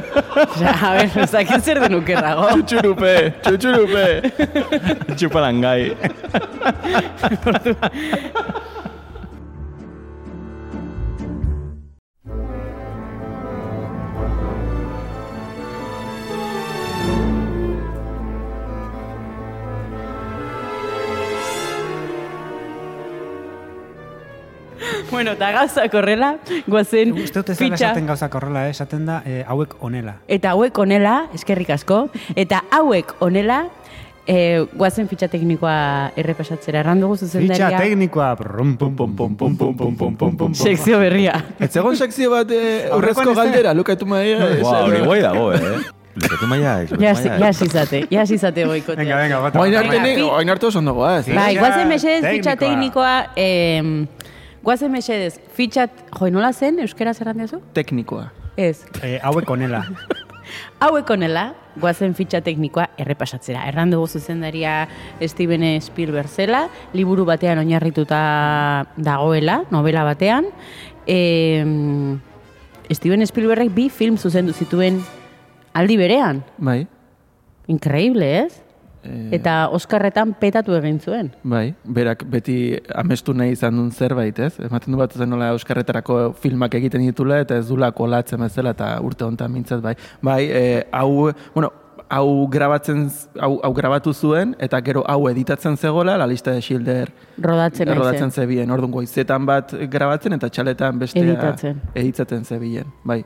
Speaker 1: Osea, a ber, ez dakit zer den ukerrago.
Speaker 2: Txutxurupe, txutxurupe.
Speaker 4: txupalangai.
Speaker 1: Bueno, eta gauzak horrela, guazen
Speaker 3: Uste dut ez dela
Speaker 1: fitxa.
Speaker 3: esaten gauzak horrela, eh? esaten da eh, hauek onela.
Speaker 1: Eta hauek onela, eskerrik asko, eta hauek onela, e, guazen fitxa teknikoa errepasatzera. Errandugu
Speaker 3: Fitxa
Speaker 1: zuzendaria,
Speaker 3: teknikoa. Brum, pum, pum, pum, pum, pum, pum, pum, pum, pum, pum.
Speaker 1: sekzio berria.
Speaker 2: Ez egon sekzio bat eh, urrezko
Speaker 3: ez da?
Speaker 2: galdera, lukatu maia.
Speaker 4: Ba, hori guai dago, eh? Luzatu maia, ez,
Speaker 1: Ja,
Speaker 4: luzatu maia.
Speaker 1: izate, ja izate goikotea.
Speaker 3: Venga, venga, bota.
Speaker 2: Oain arte, arte oso ondo goaz. eh?
Speaker 1: Bai,
Speaker 3: Fitxa
Speaker 1: guazen mesedez fitxa
Speaker 3: teknikoa.
Speaker 1: teknikoa, eh, guazen mesedez fitxa, jo, nola zen, euskera zerran diazu?
Speaker 2: Teknikoa.
Speaker 1: Ez.
Speaker 3: Eh, hauek onela.
Speaker 1: Hauek onela, guazen fitxa teknikoa errepasatzera. Erran dugu zuzendaria Steven Spielberg zela, liburu batean oinarrituta dagoela, novela batean. E, Steven Spielbergek bi film zuzendu zituen aldi berean.
Speaker 2: Bai,
Speaker 1: Increíble, ez?
Speaker 2: Eh.
Speaker 1: Eta Oskarretan petatu egin zuen.
Speaker 2: bai. Berak beti amestu nahi izan duen zerbait, ez? Ematen du bat zen nola Euskarretarako filmak egiten ditula eta ez dula kolatzen bezala eta urte honetan mintzat, bai. Bai, eh, hau, bueno, hau grabatzen, hau, hau grabatu zuen, eta gero hau editatzen zegoela, la lista de Schilder
Speaker 1: Rodatzen
Speaker 2: rodatzen
Speaker 1: zen.
Speaker 2: zebien. Orduan goizetan bat grabatzen eta txaletan bestea
Speaker 1: Editatzen.
Speaker 2: editatzen zebien, bai.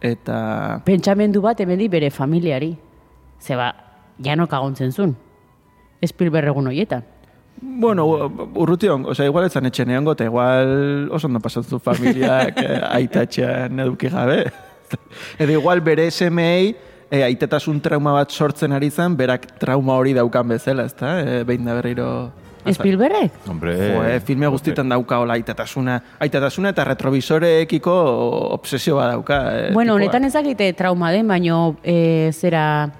Speaker 2: Eta
Speaker 1: Pentsamendu bat hemendi bere familiari. Zeba, janok agontzen zuen. Spielberg egun horietan.
Speaker 2: Bueno, urrution, osea, igual etzan etxen egongo, eta igual oso ondo pasan zu familiak eh, aitatxean eduki gabe. Edo igual bere semei eh, aitatasun trauma bat sortzen ari zen, berak trauma hori daukan bezala, ezta? Eh, behin da berriro...
Speaker 1: Spielbergek?
Speaker 4: Hombre,
Speaker 2: Jo, eh, filme guztietan dauka hola aitatasuna. Aitatasuna eta retrovisoreekiko obsesio bat dauka. Eh,
Speaker 1: Bueno, honetan ezakite trauma den, baino e, zera...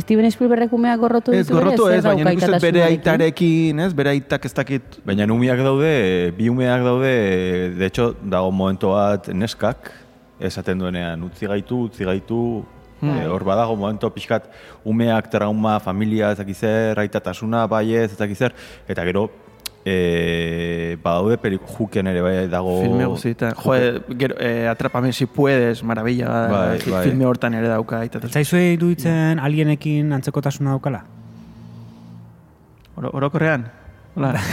Speaker 1: Steven Spielbergek umeak gorrotu
Speaker 2: Ez,
Speaker 1: ditu
Speaker 2: gorrotu
Speaker 1: zer
Speaker 2: ez, baina nik uste bere aitarekin, ez? Bere aitak ez dakit...
Speaker 4: Baina umeak daude, bi umeak daude, de hecho, dago momento bat neskak, esaten duenean, utzi gaitu, utzi gaitu, eh, hor badago momento pixkat, umeak trauma, familia, ez dakiz zer, aitatasuna, bai ez, ez dakiz zer, eta gero, e, badaude pelik juken ere bai dago...
Speaker 2: Filme guztietan. Jo, eh, gero, eh, Atrápame si puedes, maravilla,
Speaker 4: Bai,
Speaker 2: fi-
Speaker 4: bai.
Speaker 2: filme hortan ere dauka aitatasun.
Speaker 3: Zaizue iruditzen alienekin antzekotasuna daukala?
Speaker 2: Oro, orokorrean? Hola.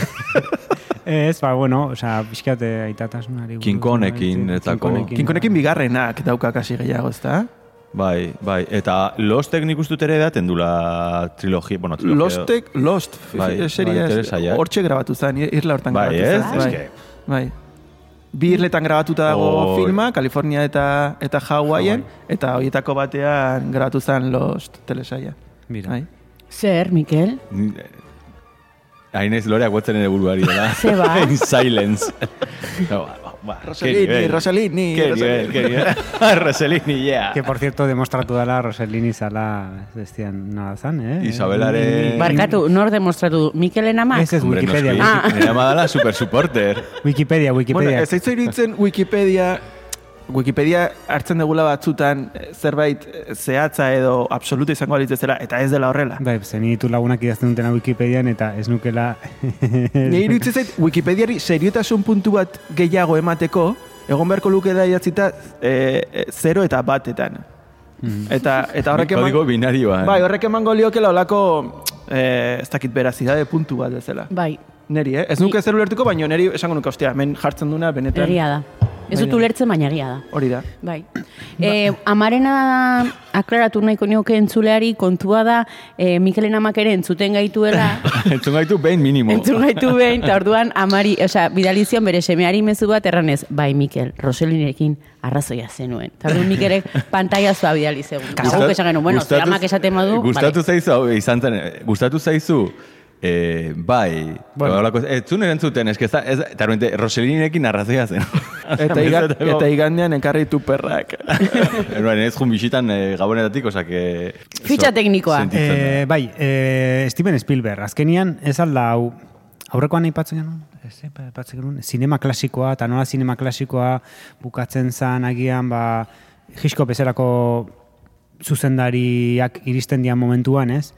Speaker 3: Ez, ba, bueno, osea, pixkat eh, aitatasunari. buruz,
Speaker 4: King Konekin,
Speaker 3: eh,
Speaker 4: etako.
Speaker 2: Kinkonekin bigarrenak dauka kasi gehiago, ezta?
Speaker 4: Bai, bai, eta Lostek nik uste dut ere edaten dula trilogia, bueno, trilogia...
Speaker 2: Lostek, Lost,
Speaker 4: Bai,
Speaker 2: seria,
Speaker 4: bai,
Speaker 2: hortxe grabatu zen, irla hortan
Speaker 4: Bai,
Speaker 2: grabatu
Speaker 4: ez?
Speaker 2: zen.
Speaker 4: Ez
Speaker 2: Bai,
Speaker 4: que-
Speaker 2: bai. Bi irletan grabatuta dago
Speaker 4: Hoi.
Speaker 2: filma, California eta eta Hawaiian, eta horietako batean grabatu zen Lost telesaia.
Speaker 3: Mira.
Speaker 2: Bai.
Speaker 1: Zer, Mikel?
Speaker 4: Hain ez loreak guatzen ere buruari dela.
Speaker 1: Ze ba?
Speaker 4: In silence. no, ba,
Speaker 2: Rossellini. Rossellini,
Speaker 4: Qué
Speaker 2: Rossellini.
Speaker 4: nivel, qué nivel. Rossellini, yeah.
Speaker 3: Que, por cierto, demostratu dela Rossellini zala, ez destian nada zan, eh?
Speaker 4: Isabelaren-
Speaker 1: Barkatu, nor demostratu, Mikelen amak?
Speaker 3: Ez ez,
Speaker 4: Hombre,
Speaker 3: Wikipedia.
Speaker 4: noski,
Speaker 1: Ah.
Speaker 4: nire ama dala super supporter.
Speaker 3: Wikipedia,
Speaker 2: Bueno,
Speaker 3: Wikipedia.
Speaker 2: ez zaizu iruditzen Wikipedia Wikipedia hartzen degula batzutan eh, zerbait eh, zehatza edo absoluta izango alitz zela eta ez dela horrela.
Speaker 3: Bai, zen ditu lagunak idazten dutena Wikipedian eta ez nukela...
Speaker 2: Nire iruditzen zait Wikipediari seriotasun puntu bat gehiago emateko egon beharko luke da idatzita e, e, zero eta batetan. Eta, eta horrek eman...
Speaker 4: Kodigo binarioan.
Speaker 2: Bai, horrek emango liokela olako eh, ez dakit berazidade puntu bat bezala.
Speaker 1: Bai,
Speaker 2: Neri, eh? Ez nuke zer ulertuko, baina neri esango nuke, ostia, hemen jartzen duna benetan
Speaker 1: egia da. Ez dut ulertzen, baina egia da.
Speaker 2: hori da.
Speaker 1: Bai. E, amarena aklaratu nahiko nioke entzuleari kontua da e, Mikelen amak ere entzuten gaituela.
Speaker 4: Entzun gaitu behin minimo.
Speaker 1: Entzun gaitu behin, eta orduan amari, osea, bidalizion bere semeari mezu bat erranez, bai, Mikel, Roselinekin arrazoia zenuen. Eta orduan Mikelek pantaiazua bidali zegoen. Eta guk esan genuen, bueno, ze
Speaker 4: Gustatu-
Speaker 1: amak esaten badu,
Speaker 4: Gustatu
Speaker 1: vale.
Speaker 4: zaizu, hau, izan zen, gustatu zaizu, eh, bai,
Speaker 3: Bueno.
Speaker 4: bueno. ez zuen erantzuten, ez ez, eta realmente, Roselininekin arrazoia zen.
Speaker 2: Eta, iga, eta igandean enkarri tu perrak.
Speaker 4: Bueno, ez jun bisitan eh, gabonetatik, osak... Eh,
Speaker 1: Fitxa teknikoa.
Speaker 3: Eh, bai, eh, Steven Spielberg, azkenian ez alda hau, aurrekoan aipatzen genuen, ez aipatzen genuen, sinema klasikoa, eta nola sinema klasikoa bukatzen zan agian, ba, Hitchcock bezalako zuzendariak iristen dian momentuan, ez?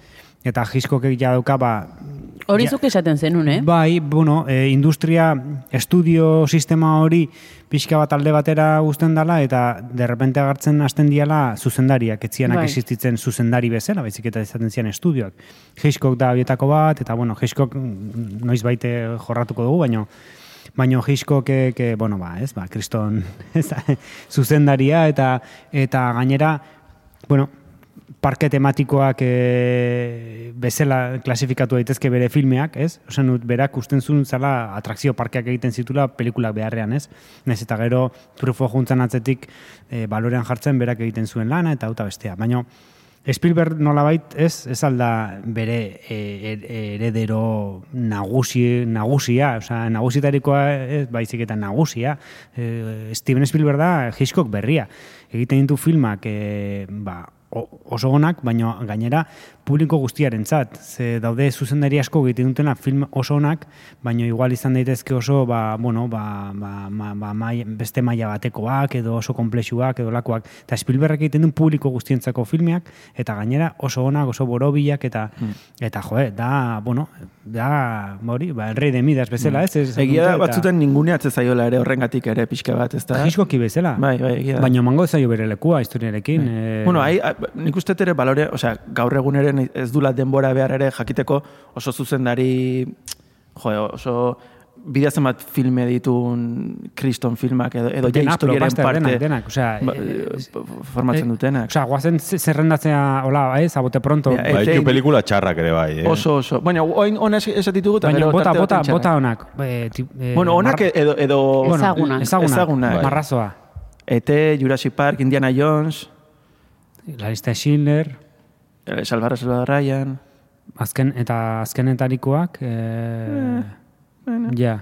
Speaker 3: Eta Hitchcockek ja dauka, ba,
Speaker 1: Hori zuk esaten zenun, eh?
Speaker 3: Bai, bueno, e, industria, estudio sistema hori pixka bat alde batera guzten dela eta derrepente agartzen hasten diala zuzendariak, etzianak
Speaker 1: Bai.
Speaker 3: existitzen zuzendari bezala, baizik eta izaten zian estudioak. Hitchcock da bietako bat, eta bueno, Hitchcock noiz baite jorratuko dugu, baino baino Hitchcockek, eh, bueno, ba, ez, ba, kriston zuzendaria eta eta gainera, bueno, parke tematikoak e, bezala klasifikatu daitezke bere filmeak, ez? Dut, berak usten zuen zala atrakzio parkeak egiten zitula pelikulak beharrean, ez? Nez eta gero trufo juntzan atzetik e, balorean jartzen berak egiten zuen lana eta auta bestea. Baina Spielberg nolabait ez, ez alda bere e, e- heredero nagusi, nagusia, osea, nagusitarikoa ez, baizik eta nagusia. E, Steven Spielberg da Hitchcock berria. Egiten ditu filmak, e, ba, oso onak, baina gainera publiko guztiarentzat. Ze daude zuzendari asko egiten dutena film oso onak, baina igual izan daitezke oso ba, bueno, ba, ba, ba, ba, mai- beste maila batekoak edo oso komplexuak edo lakoak. Eta Spielberg egiten duen publiko guztientzako filmeak eta gainera oso onak, oso borobilak eta eta joe, da, bueno, da, hori, ba, el rey de Midas bezala, ez? ez
Speaker 2: Egia da batzutan ninguneatze zaiola ere horrengatik ere pixka bat, ez da?
Speaker 3: Hitchcocki bezala.
Speaker 2: Bai, bai, egia da.
Speaker 3: Baina mango zaio bere lekua historiarekin. eh,
Speaker 2: Bueno, hai, nik uste ere balore, osea, gaur egun ere ez dula denbora behar ere jakiteko oso zuzendari, jo, oso bidazen bat filme ditun kriston filmak edo, edo ja
Speaker 3: Denak,
Speaker 2: historiaren parte
Speaker 3: denak, denak, osea,
Speaker 2: ba,
Speaker 3: eh,
Speaker 2: formatzen
Speaker 3: eh,
Speaker 2: dutenak.
Speaker 3: Osea, guazen ze- zerrendatzea, hola, ez, abote pronto.
Speaker 2: Ja,
Speaker 4: Ba,
Speaker 2: Ete-
Speaker 4: ditu pelikula txarrak ere bai, eh?
Speaker 2: Oso, oso. Baina, oin ona esatitugu eta
Speaker 3: Baina bota, bota, bota onak. Eh, ti- eh,
Speaker 2: Bueno, onak
Speaker 3: mar-
Speaker 2: edo, edo
Speaker 3: bueno,
Speaker 1: Ezagunak.
Speaker 3: Ezagunak.
Speaker 2: Ezagunak.
Speaker 3: Marrazoa.
Speaker 2: ET, Jurassic Park, Indiana Jones,
Speaker 3: La lista de Schindler,
Speaker 2: eh, Salvador Salvador Ryan...
Speaker 3: azken, eta azkenetarikoak, eh, ja.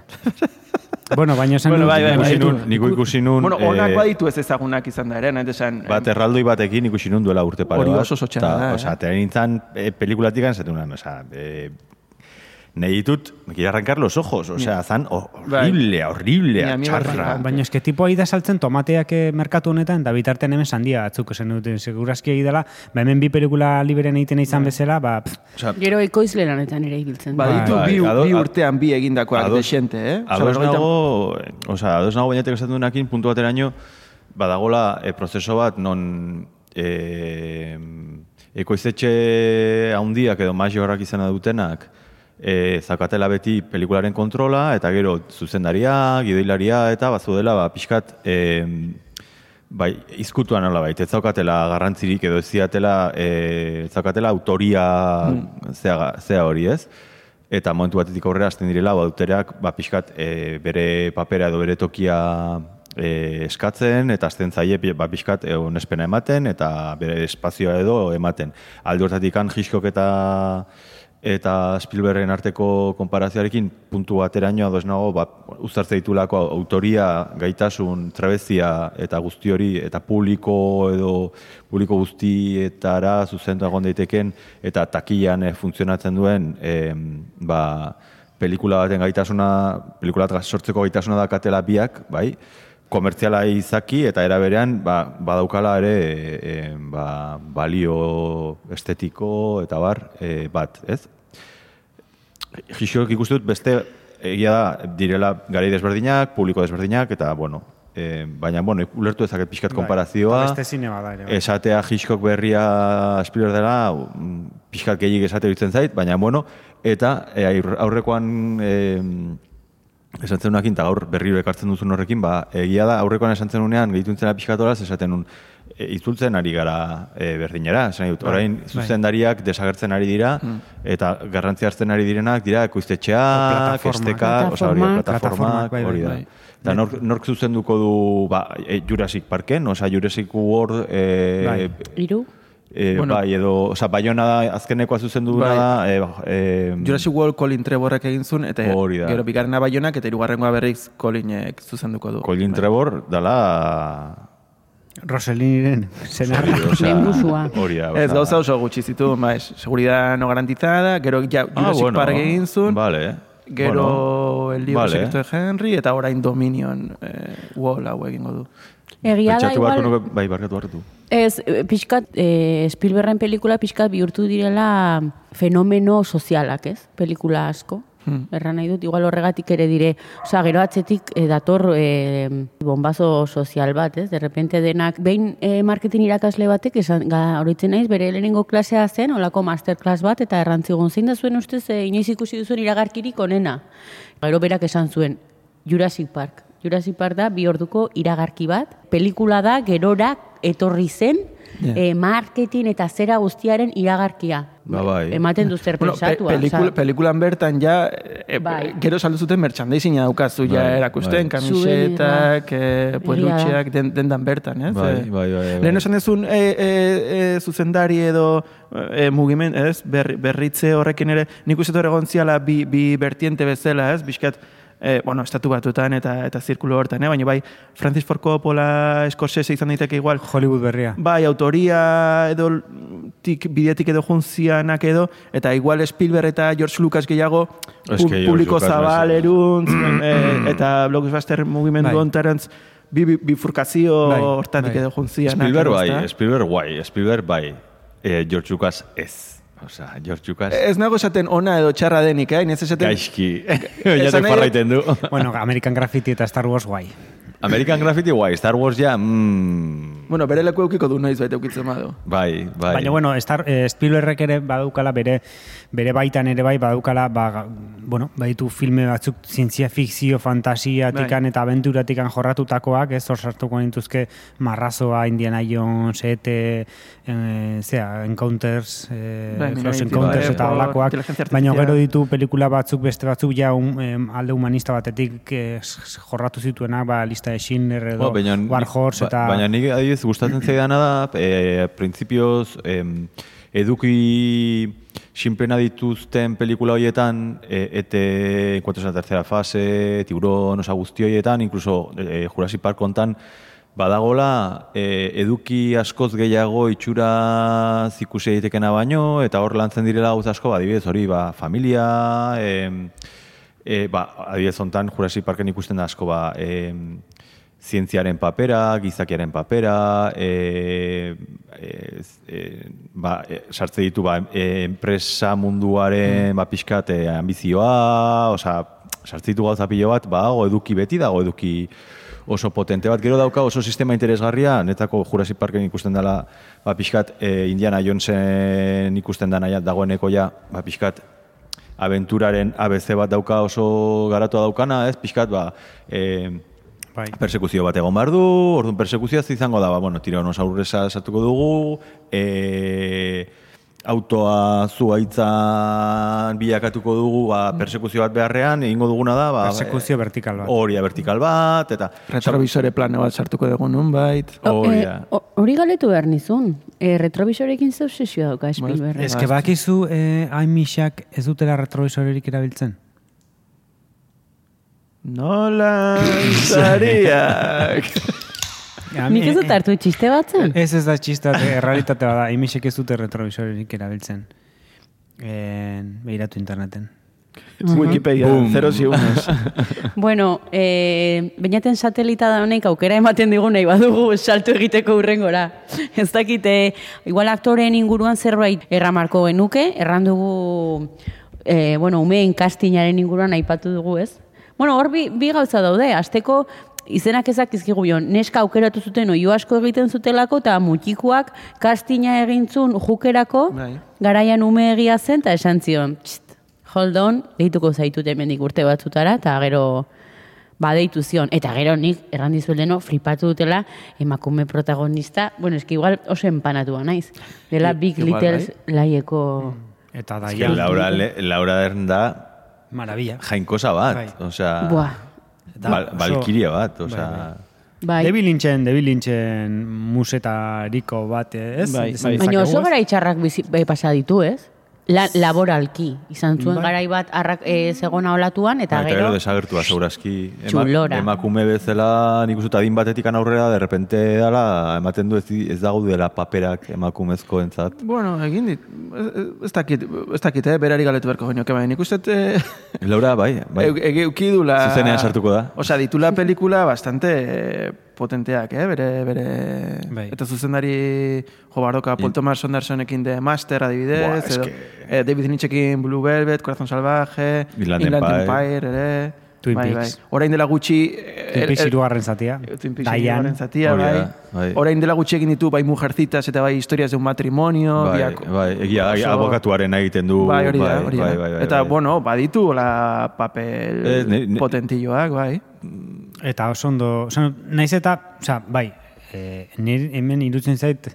Speaker 3: bueno, baina esan
Speaker 2: Bueno, bai, bai, bai.
Speaker 4: nun, nik ikusi nun...
Speaker 2: Bueno, onak
Speaker 4: eh,
Speaker 2: baditu ez ezagunak izan da ere, nahi esan...
Speaker 4: Bat erraldoi batekin ikusi nun duela urte pare
Speaker 2: Hori
Speaker 4: bat.
Speaker 2: oso oso txarra da, eh?
Speaker 4: Atera nintzen e, pelikulatik anzaten unan, osea, e, nahi ditut, me quiero arrancar los ojos, osea, zan horrible, horrible,
Speaker 2: Ni a mí me
Speaker 4: txarra.
Speaker 3: Baina eske tipo da saltzen tomateak eh, merkatu honetan, da bitartean hemen sandia batzuk esan duten, segurazki egi dela, ba hemen bi pelikula liberen egiten izan bezala, ba, pff,
Speaker 4: Osea,
Speaker 1: Gero ekoizle lanetan ere ibiltzen. da.
Speaker 2: Baditu
Speaker 4: Bai,
Speaker 2: bi,
Speaker 4: ado-
Speaker 2: bi urtean bi egindakoak desente, eh?
Speaker 4: Ados nago, osea, ados nago bainatek esaten duenakin, puntu bateraino, badagola e, prozeso bat non e, ekoizetxe handiak edo majorrak izena dutenak e, zakatela beti pelikularen kontrola, eta gero zuzendaria, gidoilaria, eta bazudela, ba, pixkat, e, bai, izkutuan nola baita, ez zaukatela garrantzirik edo ez ziatela, e, zaukatela autoria zea, zea hori ez. Eta momentu batetik aurrera hasten direla, badutereak, ba, pixkat, e, bere papera edo bere tokia e, eskatzen, eta azten zaie, ba, pixkat, e, onespena ematen, eta bere espazioa edo ematen. Alde hortatik Hitchcock eta eta Spielbergen arteko konparazioarekin puntu bateraino ados nago, ba, uztartze ditulako autoria, gaitasun, trabezia eta guzti hori, eta publiko edo publiko guztietara zuzendu egon daiteken, eta takian eh, funtzionatzen duen, em, ba, pelikula baten gaitasuna, pelikula sortzeko gaitasuna da katela biak, bai, komertziala izaki eta era berean ba, badaukala ere e, e, ba, balio estetiko eta bar e, bat, ez? Gixok ikusten dut beste egia da direla garai desberdinak, publiko desberdinak eta bueno, e, baina bueno, ulertu ezaket pixkat
Speaker 3: Bai.
Speaker 4: konparazioa.
Speaker 3: Beste zine bada ere. bai.
Speaker 4: Esatea Hitchcock berria Spielberg dela, pixkat gehiagik esate zait, baina bueno, eta e, aur- aurrekoan e, esan zenunakin, eta gaur berriro ekartzen duzun horrekin, ba, egia da, aurrekoan esan zenunean, gehituntzena pixkatoraz, esaten nun, e, itzultzen ari gara e, berdinera, esan dut, orain zuzendariak desagertzen ari dira, eta garrantzia hartzen ari direnak dira, ekoiztetxeak, estekak, osa hori,
Speaker 1: Plataformak.
Speaker 3: bai,
Speaker 4: hori da.
Speaker 3: bai.
Speaker 4: Eta nork, nork zuzenduko du ba, e, Jurassic Parken, osa Jurassic World e,
Speaker 3: Bai.
Speaker 1: Hiru?
Speaker 4: E,
Speaker 2: Bueno.
Speaker 4: bai, edo, osa, Bayona da, azkenekoa zuzendu
Speaker 2: Bai.
Speaker 4: da, e, e,
Speaker 2: Jurassic World Colin Trevorrek egin zuen, eta
Speaker 4: Hori da.
Speaker 2: gero bigarrena baionak, eta hirugarrengoa berriz Colinek zuzenduko du.
Speaker 4: Colin Trevor dala...
Speaker 3: Roseliniren senarra.
Speaker 4: osea,
Speaker 1: Lehengusua.
Speaker 4: Hori da.
Speaker 2: Ez gauza oso gutxi zitu, maiz, seguridad no garantizada, gero ja,
Speaker 4: ah,
Speaker 2: Jurassic
Speaker 4: bueno,
Speaker 2: Park egin zuen,
Speaker 4: Vale.
Speaker 2: gero El libro
Speaker 4: vale.
Speaker 2: secreto de Henry, eta orain Dominion eh, Wall hau egingo du.
Speaker 1: Egia da igual...
Speaker 4: nuke, bai, barkatu barkatu.
Speaker 1: Ez, eh, pixkat, eh, Spielbergen pelikula pixkat bihurtu direla fenomeno sozialak, ez? Pelikula asko.
Speaker 2: Hmm.
Speaker 1: Erran nahi dut, igual horregatik ere dire, osea, gero atzetik eh, dator eh, bombazo sozial bat, ez? De repente denak, behin eh, marketing irakasle batek, esan, ga, horitzen naiz, bere lehenengo klasea zen, olako masterclass bat, eta errantzigun zein da zuen ustez, eh, inoiz ikusi duzuen iragarkirik onena. Gero berak esan zuen, Jurassic Park. Jurassic Park da bi orduko iragarki bat. Pelikula da gerora etorri zen
Speaker 2: Ja.
Speaker 1: eh, marketing eta zera guztiaren iragarkia.
Speaker 4: Ba, bai.
Speaker 1: Ematen du zer
Speaker 2: Bueno, pe
Speaker 1: pentsatua.
Speaker 2: pelikula,
Speaker 1: osea,
Speaker 2: pelikulan bertan ja, e,
Speaker 1: Bai.
Speaker 2: gero saldu zuten merchandising daukazu ja
Speaker 4: Bai,
Speaker 2: erakusten,
Speaker 4: bai.
Speaker 2: kamisetak, e,
Speaker 1: Egia
Speaker 2: pelutxeak, den, dendan bertan, ez?
Speaker 4: Bai,
Speaker 2: Eh,
Speaker 4: bai, bai, bai.
Speaker 2: Lehen esan dezun e, e, e, zuzendari edo e, mugimen, ez? Berri, berritze horrekin ere, nik uste egon ziala bi, bi vertiente bezala, ez? Bizkat, e, bueno, estatu batutan eta eta zirkulo hortan, eh? baina bai, Francis Ford Coppola, Scorsese izan daiteke igual,
Speaker 3: Hollywood berria.
Speaker 2: Bai, autoria edo tik, bidetik edo juntzianak edo, eta igual Spielberg eta George Lucas gehiago pu- publiko
Speaker 4: Lucas
Speaker 2: zabal eruntz, eh, eta blockbuster mugimendu
Speaker 3: Bai.
Speaker 2: ontarantz bi, bi, bifurkazio
Speaker 3: Bai,
Speaker 2: hortatik
Speaker 3: bai.
Speaker 2: edo juntzianak.
Speaker 4: Spielberg bai? Spielberg bai, Spielberg bai. E, George Lucas ez. Osea, George Lucas
Speaker 2: Ez nago esaten ona edo txarra denik, eh? Inez esaten...
Speaker 4: gaizki. Farraiten du.
Speaker 3: bueno, American Graffiti eta Star Wars guai.
Speaker 4: American Graffiti guai, Star Wars ja, mm,
Speaker 2: Bueno, bere leku eukiko du noiz baita eukitzen badu.
Speaker 4: bai, bai.
Speaker 3: Baina, bueno, Star, eh, Spielbergek ere badaukala bere bere baitan ere bai badaukala ba, bueno, baditu filme batzuk zientzia fikzio, fantasiatikan
Speaker 2: Bai.
Speaker 3: eta aventuratikan jorratutakoak, ez hor sartuko nintuzke Marrazoa, Indiana Jones, ET, eh, zera, Encounters, eh,
Speaker 2: Bai,
Speaker 3: Close Encounters
Speaker 4: Report,
Speaker 3: eta holakoak, baina gero ditu pelikula batzuk, beste batzuk ja um, em, alde humanista batetik eh, jorratu zituenak, ba, lista de Schindler edo
Speaker 4: Ba, baina,
Speaker 3: War Horse
Speaker 4: ba-
Speaker 3: eta...
Speaker 4: baina nik adibidez gustatzen zaidana da, e, printzipioz, em, eduki sinplena dituzten pelikula horietan, e, ete, Encuentros en la tercera fase, Tiburon, osa guzti horietan, incluso e, Jurassic Park kontan, badagola e, eduki askoz gehiago itxura ikusi daitekena baino, eta hor lantzen direla gauz asko, ba, adibidez hori, ba, familia, em, E, ba, adibidez hontan Jurassic Parken ikusten da asko ba, e, zientziaren papera, gizakiaren papera, e, e, e, ba, e, sartze ditu ba, e, enpresa munduaren ba, pixkat e, ambizioa, osea, sartze ditu gauza pilo bat, ba, o eduki beti dago eduki oso potente bat. Gero dauka oso sistema interesgarria, netako Jurassic Parken ikusten dela, ba, pixkat e, Indiana Jonesen ikusten dana ja, dagoeneko ja, ba, pixkat aventuraren ABC bat dauka oso garatua daukana, ez, pixkat, ba, e,
Speaker 3: Bai.
Speaker 4: persekuzio bat egon behar du, orduan persekuzioa izango da, ba, bueno, tiranosaurresa sartuko dugu, e, autoa zuaitzan bilakatuko dugu, ba, persekuzio bat beharrean, egingo duguna da, ba,
Speaker 3: Persekuzio vertikal bat.
Speaker 4: Horia vertikal bat, eta...
Speaker 2: Retrovisore plano bat sartuko dugu nunbait.
Speaker 4: Hori
Speaker 1: Eh,
Speaker 4: da.
Speaker 1: o- Hori galetu behar nizun. E, retrovisorekin ze obsesio dauka Spielberg.
Speaker 3: Ez que bakizu eh, haimixak ez dutela retrovisorerik erabiltzen.
Speaker 2: Nola zariak.
Speaker 1: Nik ez
Speaker 3: eh,
Speaker 1: dut hartu txiste batzen?
Speaker 3: Ez ez da txista, eh, errealitate bada, haimixek ez dute retrovisorerik erabiltzen. Eh, behiratu interneten.
Speaker 2: Wikipedia, zeros y unos.
Speaker 1: Bueno, e, bainaten satelita da honek aukera ematen digu nahi badugu salto egiteko urrengora. Ez dakite, igual aktoreen inguruan zerbait erramarko genuke, erran dugu, e, bueno, umeen kastinaren inguruan aipatu dugu, ez? Bueno, hor bi, bi gauza daude, asteko izenak ezak izkigu bion, neska aukeratu zuten oio asko egiten zutelako, eta mutikuak kastina egintzun jukerako,
Speaker 2: Bai.
Speaker 1: garaian ume egia zen, eta esan zion, "Txt, hold on, deituko zaitut hemendik urte batzutara, eta gero badeitu zion. Eta gero nik, erran dizuet leno, flipatu dutela emakume protagonista, bueno, eski igual oso empanatua naiz. Dela Big
Speaker 2: igual,
Speaker 1: Little laieko...
Speaker 3: Eta daia,
Speaker 4: Laura, Le- Laura Dern da
Speaker 3: maravilla.
Speaker 4: jainkosa bat,
Speaker 3: Bai.
Speaker 4: osea,
Speaker 1: Buah,
Speaker 4: bal, balkiria bat,
Speaker 3: Bai,
Speaker 4: osea...
Speaker 1: bai.
Speaker 3: David Lynchen, David Lynchen musetariko bat, ez?
Speaker 2: Bai, bai.
Speaker 1: Baina oso gara itxarrak bizi, e, pasa ditu, ez? La, laboralki, izan zuen
Speaker 3: Bai.
Speaker 1: garai bat arrak, e, zegona olatuan, eta
Speaker 4: Eta
Speaker 1: gero...
Speaker 4: desagertua segurazki.
Speaker 1: Txulora.
Speaker 4: emakume bezala, nik uste adin batetik aurrera, de repente dala, ematen du ez, ez dago dela paperak emakumezko entzat.
Speaker 2: bueno, egin dit. Ez- Ez dakit, ez dakit, eh? berari galetu berko genioke, baina nik uste eh,
Speaker 4: Laura, bai, bai.
Speaker 2: Eu- ege- eukidula...
Speaker 4: Zuzenean sartuko da.
Speaker 2: Osea, ditula pelikula bastante eh, potenteak, eh? Bere, bere...
Speaker 3: Bai.
Speaker 2: Eta zuzendari jo bardoka Paul Thomas Andersonekin de Master, adibidez,
Speaker 4: es
Speaker 2: edo
Speaker 4: que-
Speaker 2: eh, David Lynchekin Blue Velvet, Corazón Salvaje,
Speaker 4: Inland Empire.
Speaker 2: ere...
Speaker 3: Twin
Speaker 2: bai,
Speaker 3: Peaks.
Speaker 2: Bai. Orain dela gutxi... eh,
Speaker 3: Twin Peaks
Speaker 2: er-
Speaker 3: hirugarren zatia.
Speaker 2: Twin Peaks
Speaker 3: Diane.
Speaker 2: hirugarren zatia, bai.
Speaker 4: bai.
Speaker 2: Orain dela gutxi egin ditu bai mujercitas eta bai historias de un matrimonio.
Speaker 4: Bai,
Speaker 2: biak-
Speaker 4: bai, egia,
Speaker 2: oso-
Speaker 4: abokatuaren egiten du.
Speaker 2: Bai, hori da, hori da.
Speaker 4: bai, bai, bai,
Speaker 2: eta,
Speaker 4: bai.
Speaker 2: bueno, baditu la papel
Speaker 4: Eh,
Speaker 2: potentilloak, bai.
Speaker 3: Eta oso ondo, oza, naiz eta, oza, bai, e, nire hemen irutzen zait,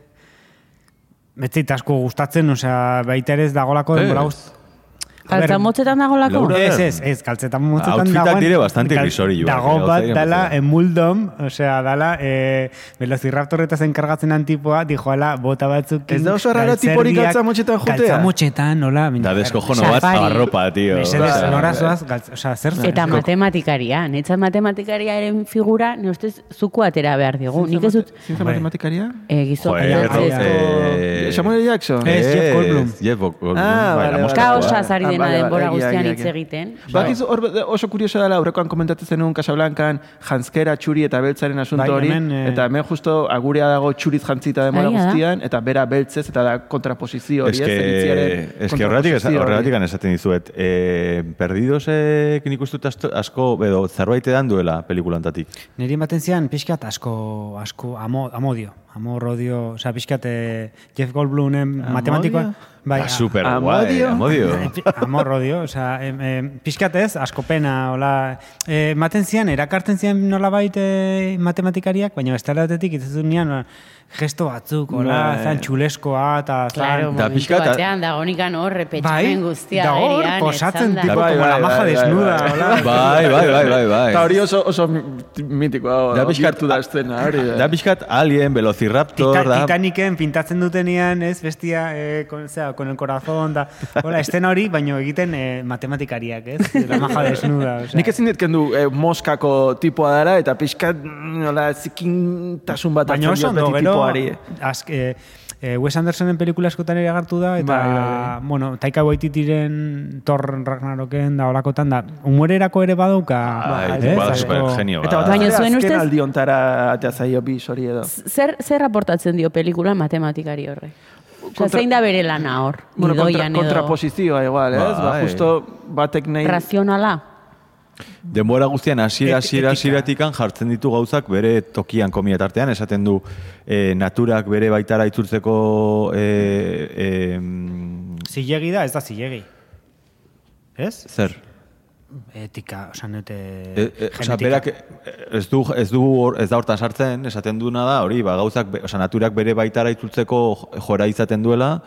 Speaker 3: betzait asko gustatzen, osea, baita ere ez dagolako denbora gust...
Speaker 1: Kaltza motzetan dagolako?
Speaker 4: Laura-
Speaker 3: Ez, ez, ez, kaltzetan motzetan
Speaker 4: Outfitak dire bastante grisorioak,
Speaker 3: Dago
Speaker 4: eh,
Speaker 3: bat dala emuldom, osea, dala eh, velociraptorretaz enkargatzen dan tipoa, dijoala bota batzuk...
Speaker 2: Ez da oso rara tiporik galtza motxetan jotea?
Speaker 3: Galtza motxetan, nola...
Speaker 4: Da deskojono bat
Speaker 1: Safari.
Speaker 4: arropa, tio.
Speaker 3: Mesedez, nora zoaz, osea, zer
Speaker 1: Eta
Speaker 3: zer-
Speaker 1: matematikaria, netzat matematikariaren figura, ne ustez, zuku atera behar digu. Nik ez dut,
Speaker 3: Bai.
Speaker 2: matematikaria?
Speaker 1: e, gizo, eh,
Speaker 4: eh,
Speaker 2: Samuel Jackson?
Speaker 3: Ez, Jeff Goldblum.
Speaker 4: Jeff Goldblum.
Speaker 2: Ah, vale, vale.
Speaker 1: kaosa zari
Speaker 2: Ah,
Speaker 1: dena
Speaker 2: vale, vale,
Speaker 1: denbora guztian hitz egiten.
Speaker 2: Bakizu hor be- oso kurioso dela, aurrekoan komentatzen zenuen Casablancan, janskera, txuri eta beltzaren asunto
Speaker 3: Bai,
Speaker 2: hori,
Speaker 3: hemen, eh,
Speaker 2: eta hemen justo agurea dago txuriz jantzita denbora
Speaker 1: da.
Speaker 2: guztian, eta bera beltzez, eta da kontraposizio hori,
Speaker 4: Es
Speaker 2: ez,
Speaker 4: horregatik,
Speaker 2: kontraposizio hori.
Speaker 4: horregatik esaten dizuet, eh, perdidosek nik asto- asko, edo zerbait edan duela pelikulantatik.
Speaker 3: Niri ematen zian pixkat asko, asko, amo, amodio. Amor, odio, osea, pixkat eh, Jeff Goldblumen matematikoa. Bai,
Speaker 4: Ah, super guai,
Speaker 2: Amodio?
Speaker 4: amodio.
Speaker 3: Amor, odio, osea, em, em, pixkat ez, asko pena, hola, eh, ematen zian, erakartzen zian nola eh, matematikariak, baina bestela batetik itzazun nian, gesto batzuk, hola,
Speaker 2: Bai.
Speaker 3: zan txuleskoa, eta zan...
Speaker 1: Claro,
Speaker 4: Da pixka
Speaker 1: batean, dagonikan hor,
Speaker 3: Bai,
Speaker 1: repetxamen guztia
Speaker 3: da hor, posatzen tipo
Speaker 2: Bai,
Speaker 3: como la
Speaker 2: bai,
Speaker 3: maja
Speaker 2: bai, bai,
Speaker 3: desnuda,
Speaker 2: bai.
Speaker 3: hola.
Speaker 4: Bai, bai, bai, bai, bai.
Speaker 2: Eta hori oso, oso mi- mitikoa,
Speaker 4: Da
Speaker 2: da
Speaker 4: pixkat-
Speaker 2: da estena, hori. eh.
Speaker 4: Da pixkat alien, velociraptor,
Speaker 3: Tita,
Speaker 4: da...
Speaker 3: Titaniken pintatzen dutenean, ez, bestia, eh, con, zera, con el corazón, da, hola, estena hori, baino egiten eh, matematikariak, ez, la maja desnuda, osea.
Speaker 2: Nik ezin dit kendu eh, moskako tipoa dara, eta pixkat, mm, nola, zikintasun bat
Speaker 3: Baina oso ondo, gero,
Speaker 2: tipoari.
Speaker 3: azk, eh, eh, Wes Andersonen pelikula askotan ere agartu da, eta,
Speaker 2: Bai, bai, bai.
Speaker 3: bueno, Taika Waititiren Thor Ragnaroken da olakotan da, humorerako ere badauka,
Speaker 4: Bai, genio.
Speaker 2: Eta
Speaker 4: ba.
Speaker 2: bat
Speaker 1: Baina zuen
Speaker 2: azken
Speaker 1: ustez-
Speaker 2: aldi ontara atea zaio bi hori edo.
Speaker 1: Zer, zer aportatzen dio pelikula matematikari horre?
Speaker 2: Kontra-
Speaker 1: zein da bere lana hor?
Speaker 2: Bueno, kontra,
Speaker 1: edo
Speaker 2: kontraposizioa igual, ez? Ba,
Speaker 4: Bai.
Speaker 2: justo batek nahi...
Speaker 1: razionala?
Speaker 4: Denbora guztian hasiera
Speaker 3: Et-
Speaker 4: hasiera
Speaker 3: etika.
Speaker 4: hasieratik jartzen ditu gauzak bere tokian komia tartean esaten du eh, naturak bere baitara itzultzeko eh, eh,
Speaker 3: Zilegi da, ez da zilegi. Ez?
Speaker 4: zer
Speaker 3: Etika, osan dute...
Speaker 4: E, e, osea, berak eh, ez du ez du ez da hortan sartzen, esaten duena da, hori, ba gauzak, osea, naturak bere baitara itzultzeko jo- jora izaten duela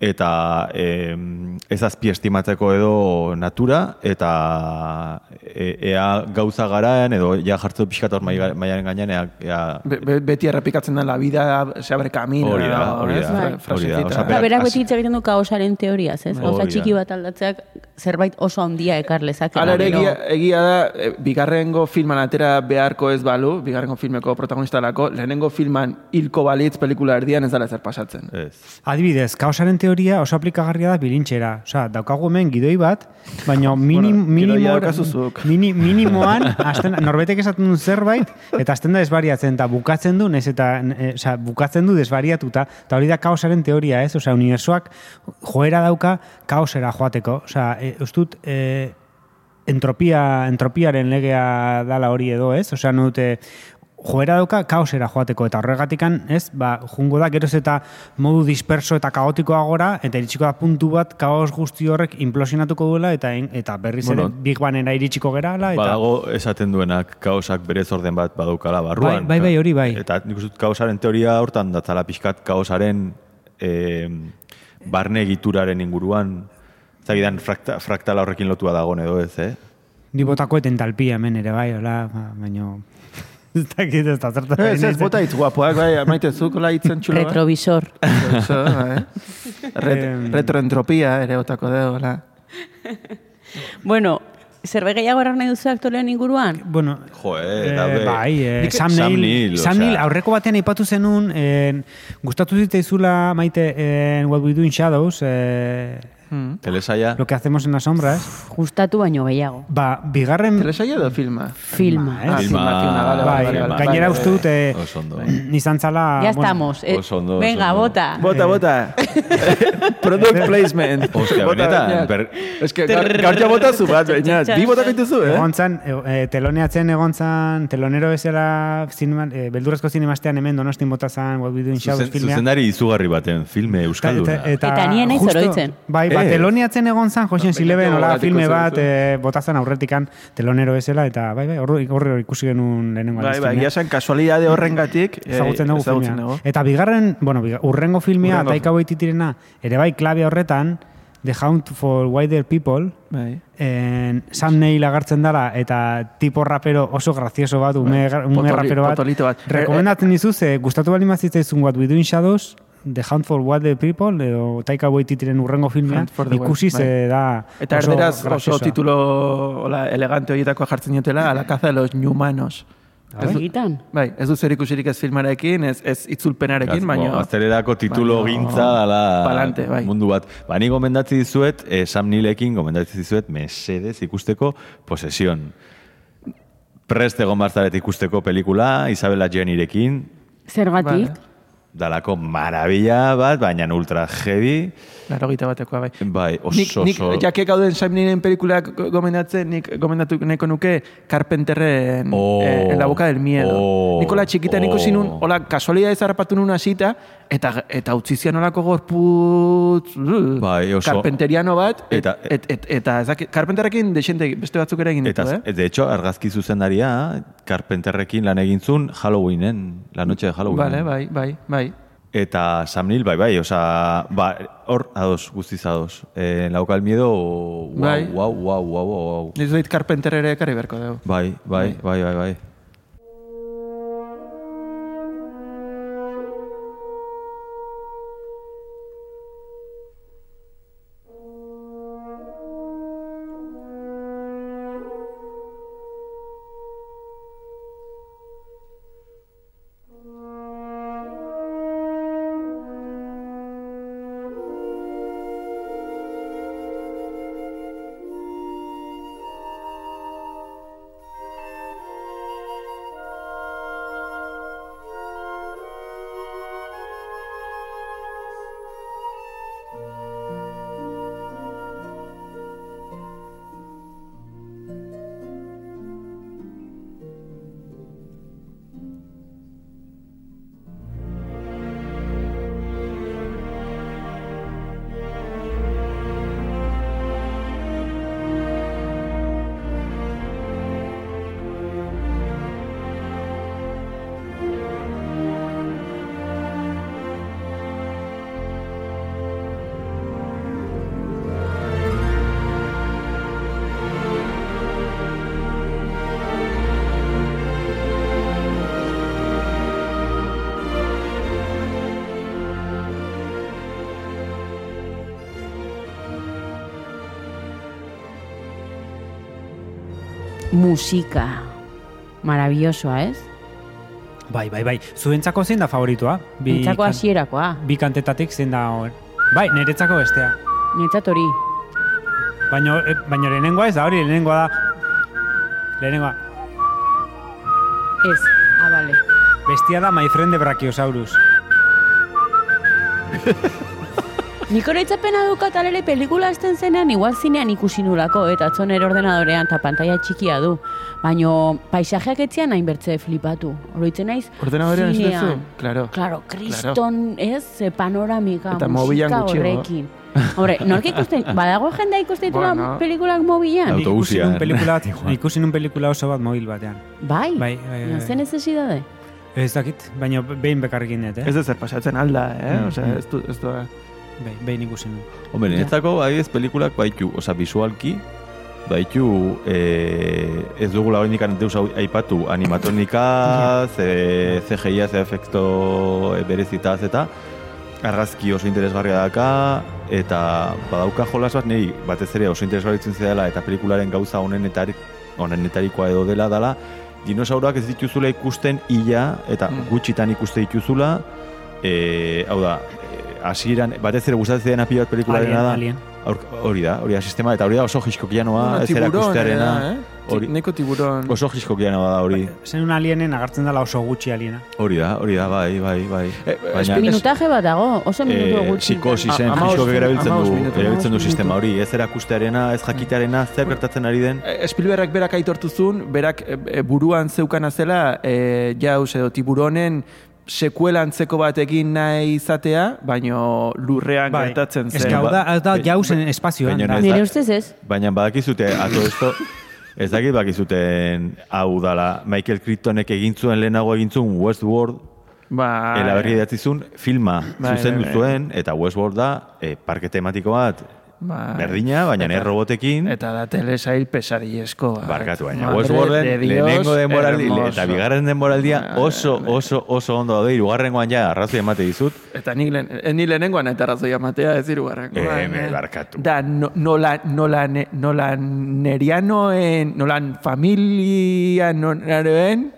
Speaker 4: eta em, ez azpi estimatzeko edo natura, eta e, ea gauza garaen, edo ja jartzu pixkat hor mai- maiaren gainean, ea, ea
Speaker 2: Be, be, beti errepikatzen da la vida se abre camino.
Speaker 4: Hori da, hori da, hori da. berak
Speaker 1: beti hitz egiten du kaosaren teoriaz, ez? Gauza
Speaker 4: Hori da.
Speaker 1: txiki bat aldatzeak zerbait oso handia ekar lezake.
Speaker 2: Hala ere egia, egia da, e, bigarrengo filman atera beharko ez balu, bigarrengo filmeko protagonista lako, lehenengo filman hilko balitz pelikula erdian ez dala zer pasatzen.
Speaker 4: ez.
Speaker 3: Adibidez, kaosaren teoria oso aplikagarria da bilintxera. Osea, daukagu hemen gidoi bat, baina minim,
Speaker 2: Bueno,
Speaker 3: mini, minimoan, azten, norbetek esaten duen zerbait, eta azten da desbariatzen, eta bukatzen du, nez eta, e, osea, bukatzen du desbariatuta, eta hori da kaosaren teoria, ez? Osea, unibersoak joera dauka kaosera joateko. Osea, e, ustut, e, entropia, entropiaren legea dala hori edo, ez? Osea, no dute, joera dauka kaosera joateko eta horregatikan, ez, ba, jungo da geroz eta modu disperso eta kaotikoa gora, eta iritsiko da puntu bat kaos guzti horrek implosionatuko duela eta eta berriz ere
Speaker 4: Bueno.
Speaker 3: Big Banera iritsiko gerala eta
Speaker 4: Badago esaten duenak kaosak berez orden bat badaukala barruan.
Speaker 3: Bai, bai, bai, hori bai.
Speaker 4: Eta nik uste dut kaosaren teoria hortan datzala pixkat kaosaren eh, barne egituraren inguruan, zagidan frakta, fraktala horrekin lotua dagoen edo ez, eh?
Speaker 3: ni botako entalpia hemen ere bai, hola, ba, baino ez dakit ez da zertan
Speaker 2: Ez, ez, bota hitz guapoak, bai, maite zukola hitzen txulo. bai.
Speaker 1: Retrovisor.
Speaker 2: Eso, bai. Ret, retroentropia ere botako dugu, hola.
Speaker 1: bueno, zerbait gehiago erran nahi duzu aktorean inguruan?
Speaker 3: Bueno,
Speaker 4: Jo, eh,
Speaker 3: eh,
Speaker 4: be.
Speaker 3: bai, eh,
Speaker 4: Nik-
Speaker 3: Sam
Speaker 4: Sam
Speaker 3: Neill, Sam. Neill aurreko batean aipatu zenun, eh, gustatu zitzaizula maite en What We Do in Shadows, eh,
Speaker 4: Telesaia,
Speaker 3: lo que hacemos en las sombras.
Speaker 1: Gustatu baino gehiago.
Speaker 3: Ba, bigarren
Speaker 2: Telesaia edo filma?
Speaker 1: Filma.
Speaker 3: eh?
Speaker 2: Ah,
Speaker 4: Filma.
Speaker 2: filma, filma,
Speaker 3: Bai,
Speaker 2: bale, bale,
Speaker 3: gainera
Speaker 2: bale.
Speaker 3: uste dut eh,
Speaker 4: Oso ondo.
Speaker 3: izan zala...
Speaker 1: Ya
Speaker 3: bueno,
Speaker 1: estamos. eh,
Speaker 4: oso ondo, oso
Speaker 1: Venga,
Speaker 4: ondo.
Speaker 1: bota.
Speaker 2: Bota, bota. Product placement.
Speaker 4: Ostia,
Speaker 2: Bota,
Speaker 4: benetan,
Speaker 2: Ez que gaur bota zu bat, baina bi bota dituzu, eh?
Speaker 3: Egon zan, e, teloneatzen egon zan, telonero bezala zinema, e, beldurrezko zinemastean hemen donostin bota zan What We Do in Shadows filmea.
Speaker 4: zuzendari izugarri baten, filme euskalduna.
Speaker 1: Eta ni ez naiz
Speaker 3: justo-
Speaker 1: oroitzen.
Speaker 3: Bai, ba,
Speaker 4: Ez.
Speaker 3: teloneatzen egon zan, Josien Sileben, hola, filme bat, e, botazan aurretikan telonero bezala, eta bai, bai, horri horri ikusi genuen lehenengo
Speaker 2: Bai, bai, egia zen kasualidade horrengatik eh,
Speaker 3: ezagutzen dugu
Speaker 2: ezagutzen
Speaker 3: filmea.
Speaker 2: dugu.
Speaker 3: Eta bigarren, bueno, urrengo filmea, Taika Waititirena, ere bai klabe horretan, The Hunt for Wider People,
Speaker 2: Bai.
Speaker 3: en, Sam Neill agertzen dara eta tipo rapero oso grazioso bat, ume,
Speaker 2: Bai,
Speaker 3: ume
Speaker 2: potoli-
Speaker 3: rapero bat.
Speaker 2: bat.
Speaker 3: Rekomendatzen dizu, ze gustatu bali mazitzaizun What We Do in Shadows, The Hunt for Wider People, edo Taika Waititiren urrengo filmea,
Speaker 2: Hunt for the
Speaker 3: ikusi
Speaker 2: Wild,
Speaker 3: ze da
Speaker 2: Eta
Speaker 3: oso
Speaker 2: erderaz oso titulo hola, elegante horietako jartzen diotela, A la caza de los ñumanos. Ez du-
Speaker 1: Egitan.
Speaker 2: Bai, ez du zer ikusirik ez filmarekin, ez, ez itzulpenarekin, baina...
Speaker 4: Gaztelerako titulo
Speaker 2: baina-
Speaker 4: gintza dala
Speaker 2: Palante, bai.
Speaker 4: mundu bat. Ba, ni gomendatzi dizuet, eh, Sam Neillekin gomendatzi dizuet, mesedez ikusteko posesion. Prest egon barzaret ikusteko pelikula, Isabella Jenirekin,
Speaker 1: Zergatik?
Speaker 2: Vale.
Speaker 4: Dalako marabila bat, baina ultra heavy,
Speaker 2: Laro gita batekoa, bai.
Speaker 4: bai, oso,
Speaker 2: Nik, nik
Speaker 4: oso...
Speaker 2: jake gauden Sam Neillen pelikulak go- gomendatzen, nik gomendatu nahiko nuke Carpenterren
Speaker 4: Oh,
Speaker 2: eh, En la boca del miedo.
Speaker 4: oh,
Speaker 2: Nikola txikita nik ikusi nun,
Speaker 4: oh.
Speaker 2: hola, kasualidadez harrapatu nun hasita, eta, eta utzi zian olako gorputz... uh,
Speaker 4: Bai, oso-
Speaker 2: Carpenteriano bat, et,
Speaker 4: Eta-
Speaker 2: et, et, eta ez dakit, Carpenterrekin desente beste batzuk ere egin ditu,
Speaker 4: Eta,
Speaker 2: eh?
Speaker 4: de hecho, argazki zuzendaria, Carpenterrekin lan egin zuen Halloweenen, la noche de Halloween.
Speaker 2: Vale, bai, bai, bai.
Speaker 4: Eta Sam Neill, bai, bai, oza, ba, hor, ados, guztiz ados. Eh, lauka el miedo, wow,
Speaker 2: Bai.
Speaker 4: wow, wow, wow, wow, wow.
Speaker 2: Niz dit Carpenter ere ekarri berko dugu.
Speaker 4: Bai, bai, bai, bai, bai.
Speaker 1: Musika. Maravillosoa, ez?
Speaker 3: Bai, bai, bai. Zuentzako zein da favoritua? Bi,
Speaker 1: Entzako hasierakoa.
Speaker 3: bi kantetatik zein da hor. Bai, niretzako bestea.
Speaker 1: Nintzat hori.
Speaker 3: Baina, eh, baina lehenengoa ez da hori, lehenengoa da... Lehenengoa.
Speaker 1: Ez. Ah, bale.
Speaker 3: Bestia da My Friend de Brachiosaurus.
Speaker 1: Nik oroitzapena dukat alere pelikula azten zenean, igual zinean ikusi nulako, eta atzon ere ordenadorean eta pantalla txikia du. Baino, paisajeak etzian hain bertze flipatu. Oroitzen naiz,
Speaker 2: Ordenadorean ez
Speaker 1: zinean.
Speaker 2: duzu? Claro.
Speaker 1: Claro, kriston, ez, ze panoramika,
Speaker 2: Eta
Speaker 1: musika horrekin. Hombre, nork ikusten, badago jendea ikusten ditula
Speaker 2: Bueno.
Speaker 1: pelikulak mobilan?
Speaker 4: Auto-
Speaker 3: Nik ikusi nun pelikula, oso bat mobil batean.
Speaker 1: Bai?
Speaker 3: Bai, bai, bai.
Speaker 1: Zen necesidade?
Speaker 3: Ez dakit, baina behin bekarrekin dut, eh?
Speaker 2: Ez da zer pasatzen alda, eh?
Speaker 3: Mm,
Speaker 2: Osea,
Speaker 3: mm.
Speaker 2: ez du, ez du,
Speaker 3: Bai, behin ikusi nun.
Speaker 4: Hombre, niretzako adibidez pelikulak baitu, osea, visualki, baitu, eh, ez dugula hori nikan deus aipatu, animatonika, ze, CGI, ze efekto berezitaz eta argazki oso interesgarria daka, eta badauka jolas bat niri batez ere oso interesgarria itzen dela eta pelikularen gauza honenetarik, honenetarikoa edo dela dela, dinosauroak ez dituzula ikusten ila eta
Speaker 2: Mm.
Speaker 4: gutxitan ikuste dituzula, e, hau da, eh, hasieran batez ere gustatzen dena pila bat pelikularena da.
Speaker 3: alien.
Speaker 4: Hori da, hori da sistema, eta hori da oso jiskokianoa,
Speaker 2: Bueno,
Speaker 4: ez erakustearena.
Speaker 2: eh?
Speaker 4: hori-
Speaker 2: Neko tiburon.
Speaker 4: Oso jiskokianoa da hori.
Speaker 3: Zen un alienen agartzen dela oso gutxi aliena.
Speaker 4: Hori da, hori da, bai, bai, bai.
Speaker 2: Eh,
Speaker 4: Baina-
Speaker 1: Minutaje bat dago, oso minutu
Speaker 4: Eh,
Speaker 1: gutxi.
Speaker 4: psikosisen,
Speaker 2: minutu,
Speaker 4: erabiltzen du, erabiltzen du sistema hori, ez erakustearena, ez jakitearena, zer gertatzen ari den.
Speaker 2: Spielbergak berak aitortu zuen, berak buruan zeukana zela, jauz edo tiburonen sekuela antzeko bat egin nahi izatea, baino lurrean gertatzen
Speaker 3: Ez
Speaker 2: zen.
Speaker 3: que hau da, hau da
Speaker 4: Bai.
Speaker 3: jauzen espazioan.
Speaker 4: Ez
Speaker 1: Nire ustez ez?
Speaker 4: Baina badakizute, ato esto, ez dakit bakizuten hau dala, Michael Crichtonek egin zuen lehenago egin zuen Westworld,
Speaker 2: Ba,
Speaker 4: Ela berri idatzi zuen, filma
Speaker 2: Bai,
Speaker 4: zuzendu
Speaker 2: bai, bai.
Speaker 4: zuen, eta Westworld da, e, parke tematiko bat,
Speaker 2: ba,
Speaker 4: berdina, baina
Speaker 2: eta-
Speaker 4: nire robotekin,
Speaker 2: Eta da telesail pesadillesko. bat.
Speaker 4: barkatu baina. Westworlden,
Speaker 2: de
Speaker 4: lehenengo denboraldi,
Speaker 2: hermoso.
Speaker 4: eta bigarren denboraldia oso, oso, oso ondo daude, irugarrengoan ja arrazoi emate dizut,
Speaker 2: Eta nik, lehen, eh, ni lehenengoan eta arrazoia matea ez irugarrengo.
Speaker 4: Eh, me barkatu.
Speaker 2: Da, no, nola, nola, ne- nola nerianoen, nola familia noren,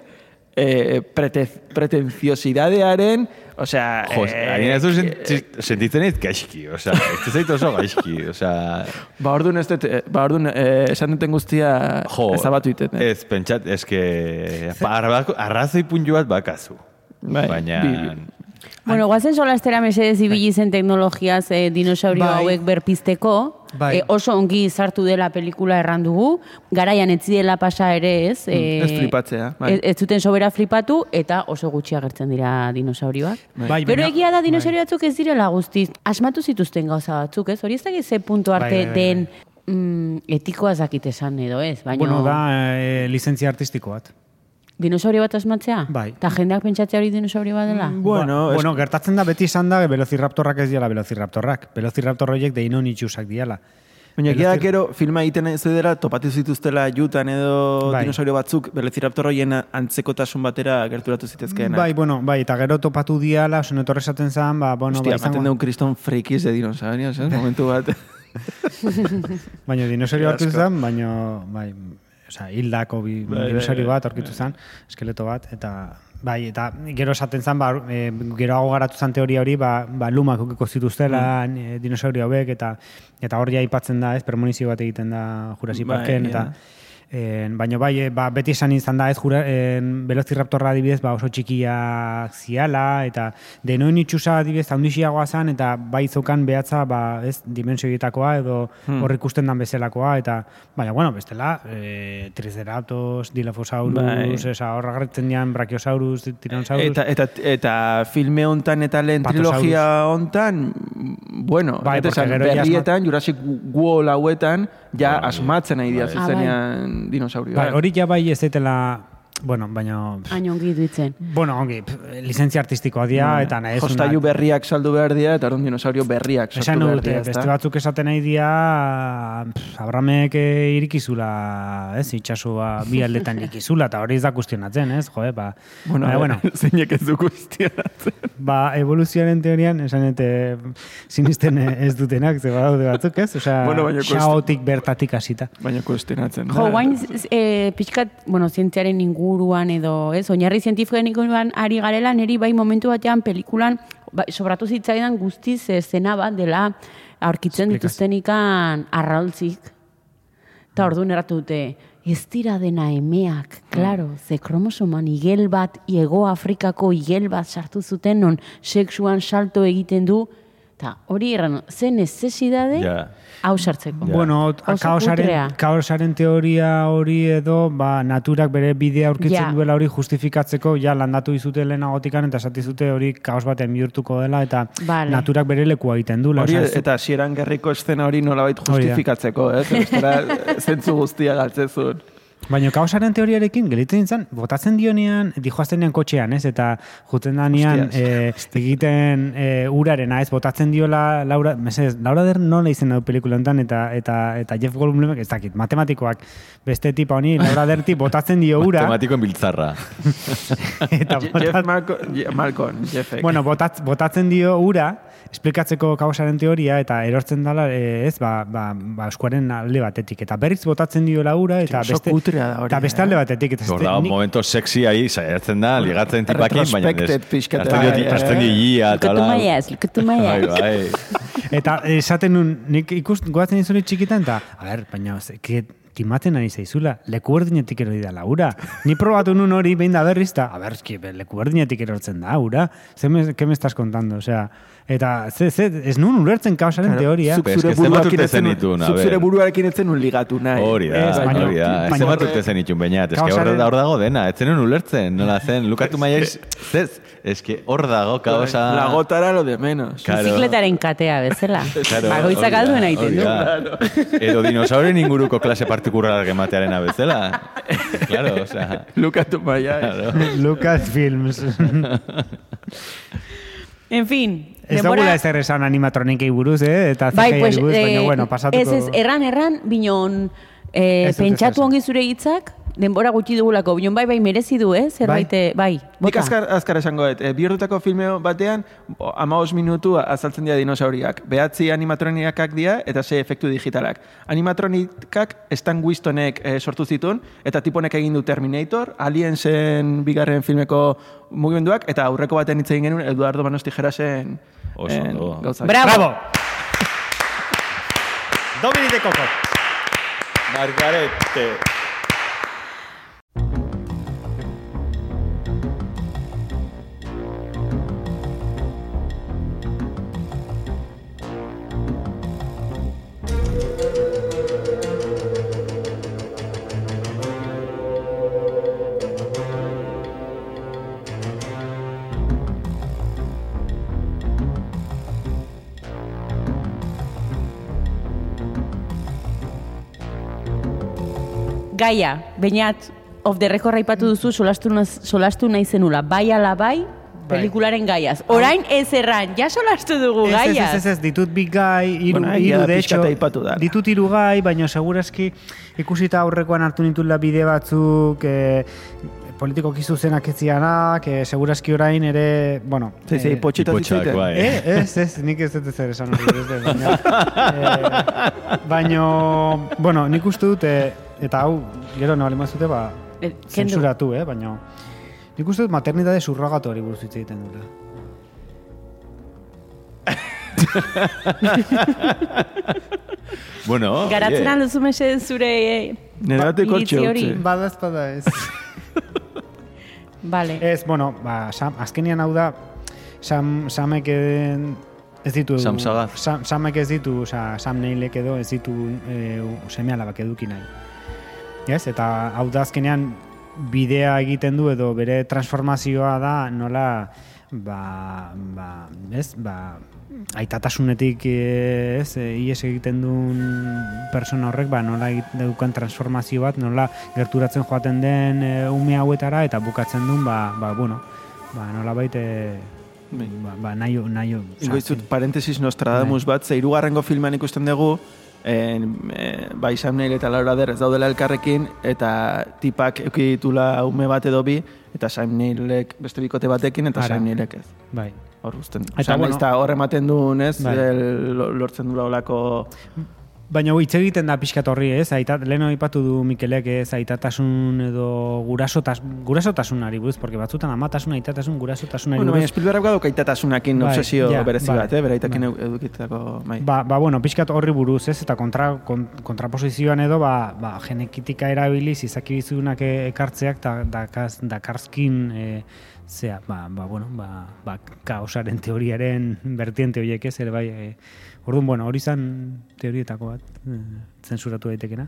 Speaker 2: eh, prete, pretenziosidadearen, osea...
Speaker 4: jo,
Speaker 2: eh,
Speaker 4: ez du
Speaker 2: eh,
Speaker 4: sent- sentitzen ez gaizki, osea, ez zait oso gaizki, osea,
Speaker 2: Ba, orduan ez dut, eh, ba, orduan eh, esan duten guztia
Speaker 4: jo,
Speaker 2: ezabatu iten. Eh?
Speaker 4: ez, pentsat, ez que, arrazoi puntu bat bakazu,
Speaker 2: Bai,
Speaker 4: baina...
Speaker 2: bi-
Speaker 1: Bueno, guazen solastera mesedez ibili zen teknologiaz eh, dinosaurio
Speaker 3: Bai.
Speaker 1: hauek berpizteko.
Speaker 3: Bai.
Speaker 1: Eh, oso ongi sartu dela pelikula errandugu. Garaian ez zidela pasa ere ez. eh,
Speaker 2: ez flipatzea, bai.
Speaker 1: Ez, ez zuten sobera flipatu eta oso gutxi agertzen dira dinosaurioak.
Speaker 3: Bai,
Speaker 1: Pero
Speaker 3: baina-
Speaker 1: egia da
Speaker 3: bai.
Speaker 1: dinosaurio batzuk ez direla guztiz. Asmatu zituzten gauza batzuk, ez? Hori ez dakit ze puntu arte
Speaker 3: Bai, bai, bai,
Speaker 1: den mm, etikoa esan edo ez. Baina
Speaker 3: Bueno, da eh, lizentzia artistiko bat.
Speaker 1: Dinosaurio bat asmatzea?
Speaker 3: Bai.
Speaker 1: Eta jendeak pentsatzea hori dinosaurio bat dela?
Speaker 2: Bueno,
Speaker 3: Ba-
Speaker 2: es-
Speaker 3: bueno, gertatzen da beti izan da velociraptorrak ez diala velociraptorrak. Velociraptor horiek deinon itxusak diala.
Speaker 2: Baina egia da
Speaker 3: Velocir-
Speaker 2: gero filma egiten ez dela topatu zituztela jutan edo
Speaker 3: Bai.
Speaker 2: dinosaurio batzuk Velociraptor horien antzekotasun batera gerturatu zitezkeenak.
Speaker 3: Bai, bueno, bai, eta gero topatu diala, oso netorre esaten zen, ba, bueno,
Speaker 2: Hostia,
Speaker 3: ba, izango-
Speaker 2: ematen duen kriston frikiz de dinosaurios, eh? Momentu bat.
Speaker 3: Baina dinosaurio
Speaker 2: asco.
Speaker 3: zen, baina, bai, osea, hildako bi,
Speaker 2: Bai,
Speaker 3: dinosaurio
Speaker 2: bai,
Speaker 3: bat aurkitu zen, eskeleto bat, eta bai, eta gero esaten zen, ba, e, gero garatu zen teoria hori, ba, ba lumak ukiko zituztela
Speaker 2: Mm.
Speaker 3: e, dinosaurio hauek, eta eta hor ja aipatzen da, ez, premonizio bat egiten da Jurassic
Speaker 2: Bai,
Speaker 3: Parken,
Speaker 2: ja.
Speaker 3: En, baina bai, e, ba, beti esan izan da, ez jura, en, Velociraptorra adibidez, ba, oso txikia ziala, eta denoin itxusa adibidez, handixiagoa zen, eta bai zokan behatza, ba, ez, dimensioietakoa, edo
Speaker 2: Hmm.
Speaker 3: hor ikusten dan bezalakoa, eta, baina, bueno, bestela, e, Triceratops, Dilophosaurus,
Speaker 2: Bai.
Speaker 3: esa, hor agertzen dian Brachiosaurus, Tyrannosaurus,
Speaker 2: Eta, eta, eta filme hontan eta lehen trilogia hontan, bueno,
Speaker 3: Bai,
Speaker 2: eta berrietan, Jurassic World hauetan, ja
Speaker 4: Bai.
Speaker 2: asmatzen nahi dira
Speaker 4: Bai.
Speaker 1: Ah,
Speaker 2: zuzenean dinosaurioak.
Speaker 3: Bai, hori ja bai ez daitela bueno, baina...
Speaker 1: Hain ongi duitzen.
Speaker 3: Bueno, ongi, lizentzia artistikoa dia, eta nahi
Speaker 2: Jostailu berriak saldu behar dira, eta orduan dinosaurio berriak sortu
Speaker 3: Esan
Speaker 2: behar dira,
Speaker 3: beste batzuk esaten nahi dia, pff, Abramek eh, irikizula, ez, itxasua bi aldetan irikizula, eta hori ez da kustionatzen, ez, joe, ba,
Speaker 2: Bueno,
Speaker 3: baina, bueno,
Speaker 2: zeinek ez du guztionatzen.
Speaker 3: ba, evoluzioaren teorian, esan ete, sinisten eh, ez dutenak, ze badaude batzuk, ez, osea,
Speaker 2: Bueno, baina
Speaker 3: xaotik bertatik hasita.
Speaker 2: Baina kuestionatzen.
Speaker 1: Jo, guain, e, pixkat, bueno, zientziaren inguruan edo, ez, oinarri zientifikoen inguruan ari garela, niri bai momentu batean pelikulan, ba, sobratu zitzaidan guztiz zena bat dela aurkitzen dituztenikan arraultzik. Eta orduan erratu dute, ez dira dena emeak, klaro, ze kromosoman igel bat, Iego Afrikako igel bat sartu zuten, non sexuan salto egiten du, eta hori erran, ze necesidade,
Speaker 4: Ja.
Speaker 1: hau sartzeko.
Speaker 3: Bueno,
Speaker 1: Oso putrea.
Speaker 3: kaosaren, kaosaren teoria hori edo, ba, naturak bere bidea aurkitzen
Speaker 1: Ja.
Speaker 3: duela hori justifikatzeko, ja landatu izute lehenagotikan, eta zute hori kaos baten bihurtuko dela, eta
Speaker 1: Vale.
Speaker 3: naturak bere lekua egiten du.
Speaker 2: Hori, eta hasieran gerriko eszena hori nolabait justifikatzeko, ez? Bestela zentzu guztia galtzezun.
Speaker 3: Baina kaosaren teoriarekin, gelitzen nintzen, botatzen dionean, dijoaztenean kotxean, ez? Eta juten danean, e, egiten e, urarena, ez? Botatzen diola, Laura, mesedez, Laura Dern nola izen du pelikula honetan, eta, eta, eta Jeff Goldblumek, ez dakit, matematikoak, beste tipa honi, Laura Derti botatzen dio ura,
Speaker 4: Matematikoen biltzarra.
Speaker 3: eta
Speaker 2: Jeff
Speaker 3: botat-
Speaker 2: Malco, Je- Malcon, Jeffek.
Speaker 3: Bueno, botat, botatzen dio ura, esplikatzeko kaosaren teoria, eta erortzen dala, eh, ez, ba, ba, ba, eskuaren alde batetik. Eta berriz botatzen dio la ura, eta
Speaker 2: oso
Speaker 3: beste,
Speaker 2: da hori,
Speaker 3: eta beste
Speaker 2: eh?
Speaker 3: alde batetik. Eta
Speaker 4: dago,
Speaker 3: nik-
Speaker 4: momento sexy ahí, saiatzen da, ligatzen tipakin, baina
Speaker 2: pixkat,
Speaker 4: Azten dio,
Speaker 2: bai,
Speaker 4: azten
Speaker 2: eh?
Speaker 4: dio ia, eta Bai, bai.
Speaker 3: Eta esaten nun, nik ikust, goatzen izuri txikitan, eta, a ber, baina, timaten ari zaizula, leku berdinetik erori da laura. Ni probatu nun hori behin da berriz, eta, a ber, leku berdinetik erortzen da, ura. Ze me, ke me estás contando, osea, eta, ze, ze, ez nun ulertzen kaosaren teoria.
Speaker 2: Zuk
Speaker 4: Es
Speaker 2: zure buruarekin ez
Speaker 4: zenituen, a
Speaker 2: zuk zure buruarekin ez zenun ligatu nahi.
Speaker 4: Hori da,
Speaker 3: Ez, baina-
Speaker 4: hori da. Ez
Speaker 3: baina-
Speaker 4: zenbat urte zen itxun bainat. Ez que hor, dago dena. Ez zenun ulertzen, nola zen. Lukatu maiaz, zez. Ez que hor dago, kaosa...
Speaker 2: La gotara lo de menos.
Speaker 4: Claro.
Speaker 1: Bizikletaren katea bezala.
Speaker 4: Claro,
Speaker 1: Bagoitzak alduen du.
Speaker 4: da. Edo dinosauren inguruko klase partikularrak ematearena bezala. Claro, o sea...
Speaker 2: Lukatu maia.
Speaker 4: Claro.
Speaker 3: Lucas Films.
Speaker 1: En fin,
Speaker 3: ez dugula ezer esan animatronikei buruz, eh? Eta
Speaker 1: Bai,
Speaker 3: CGI
Speaker 1: pues,
Speaker 3: buruz, baina,
Speaker 1: eh,
Speaker 3: bueno, pasatuko...
Speaker 1: ez, ez, erran, erran, binon, eh,
Speaker 3: Ez
Speaker 1: pentsatu ongi zure hitzak, denbora gutxi dugulako, binon bai, bai, merezi du, eh? Zerbait, bai, bai
Speaker 2: Nik
Speaker 1: bota.
Speaker 2: azkar, azkar esango dut, e, bihurtutako filme batean, amaos minutu azaltzen dira dinosauriak. Behatzi animatronikak dira eta ze efektu digitalak. Animatronikak Stan Wistonek e, sortu zituen, eta tiponek egin du Terminator, Aliensen bigarren filmeko mugimenduak, eta aurreko baten hitz egin genuen Eduardo Manos Tijerasen
Speaker 4: Oso
Speaker 2: gauzak.
Speaker 1: Bravo!
Speaker 3: Bravo! Domini de Coco.
Speaker 4: Margarete.
Speaker 1: Gaia, bainat, of the record aipatu duzu solastu, solastu nahi zenula, bai ala bai, pelikularen gaiaz. Orain ez erran, ja solastu dugu gaiaz.
Speaker 3: ez, ez, ez, ditut bi gai, iru,
Speaker 2: Bueno,
Speaker 3: iru, de hecho, ditut iru gai, baina segurazki ikusita aurrekoan hartu nitula bide batzuk, eh, politikoki zuzenak ez zianak, eh, segurazki orain ere, bueno...
Speaker 2: Zei, zei, zitzaiten.
Speaker 4: bai.
Speaker 3: Eh, ez, ez, nik ez dut ezer esan hori, ez dut, baina, eh, baina, bueno, nik uste dut, eh, eta hau, gero nabali mazute, ba,
Speaker 1: Eh,
Speaker 3: zensuratu, eh, baina, nik uste dut maternidade surrogatori buruz hitz egiten dula.
Speaker 4: Bueno,
Speaker 1: Garatzen
Speaker 4: oye.
Speaker 1: alduzu mese zure eh, iritzi
Speaker 2: hortxe
Speaker 1: hori.
Speaker 2: utzi.
Speaker 3: Bada espada ez.
Speaker 1: Vale.
Speaker 3: ez, bueno, ba, Sam, azkenian hau da, Sam, Samek eden- ez ditu...
Speaker 4: Sam Sagaz.
Speaker 3: Sam, Samek ez ditu, oza, Sam Neilek edo ez ditu e, seme alabak eduki nahi. Ez? Eta hau da azkenean bidea egiten du edo bere transformazioa da nola ba, ba, ez, ba, aitatasunetik eh, ez, eh, ies egiten duen persona horrek, ba, nola egiten dukan transformazio bat, nola gerturatzen joaten den e, ume hauetara, eta bukatzen duen, ba, ba, bueno, ba, nola baite, ba, ba, nahi, nahi,
Speaker 2: Ingo izut, parentesis Nostradamus bat, ze hirugarrengo en, e, bai Sam Neill eta Laura Der ez daudela elkarrekin, eta tipak euki ditula ume bat edo bi, eta Sam Neillek beste bikote batekin, eta
Speaker 3: Ara.
Speaker 2: Sam Neillek ez.
Speaker 3: bai.
Speaker 2: Hor guzten.
Speaker 3: Eta,
Speaker 2: Eta
Speaker 3: bueno,
Speaker 2: bueno, hor ematen duen, ez,
Speaker 3: Bai.
Speaker 2: lortzen dula olako...
Speaker 3: Baina hitz egiten da pixkat horri, ez? Aitat, lehen aipatu du Mikelek, ez? Aitatasun edo gurasotas, gurasotasunari buruz, porque batzutan amatasun, aitatasun, gurasotasunari
Speaker 2: Bueno, baina
Speaker 3: buruz.
Speaker 2: Spielberg gau kaitatasunakin
Speaker 3: Bai,
Speaker 2: obsesio
Speaker 3: ja,
Speaker 2: berezi
Speaker 3: bai,
Speaker 2: bat, eh? Beraitakin
Speaker 3: bai.
Speaker 2: edukitako, bai.
Speaker 3: Ba, ba, bueno, pixkat horri buruz, ez? Eta kontra, kon, kontraposizioan edo, ba, ba, genekitika erabiliz, izaki bizunak ekartzeak, da, dakaz, dakarzkin, e, zea, ba, ba, bueno, ba, ba, kaosaren teoriaren vertiente horiek ez, ere bai, e, orduan, bueno, hori zan teorietako bat, e, zensuratu daitekena.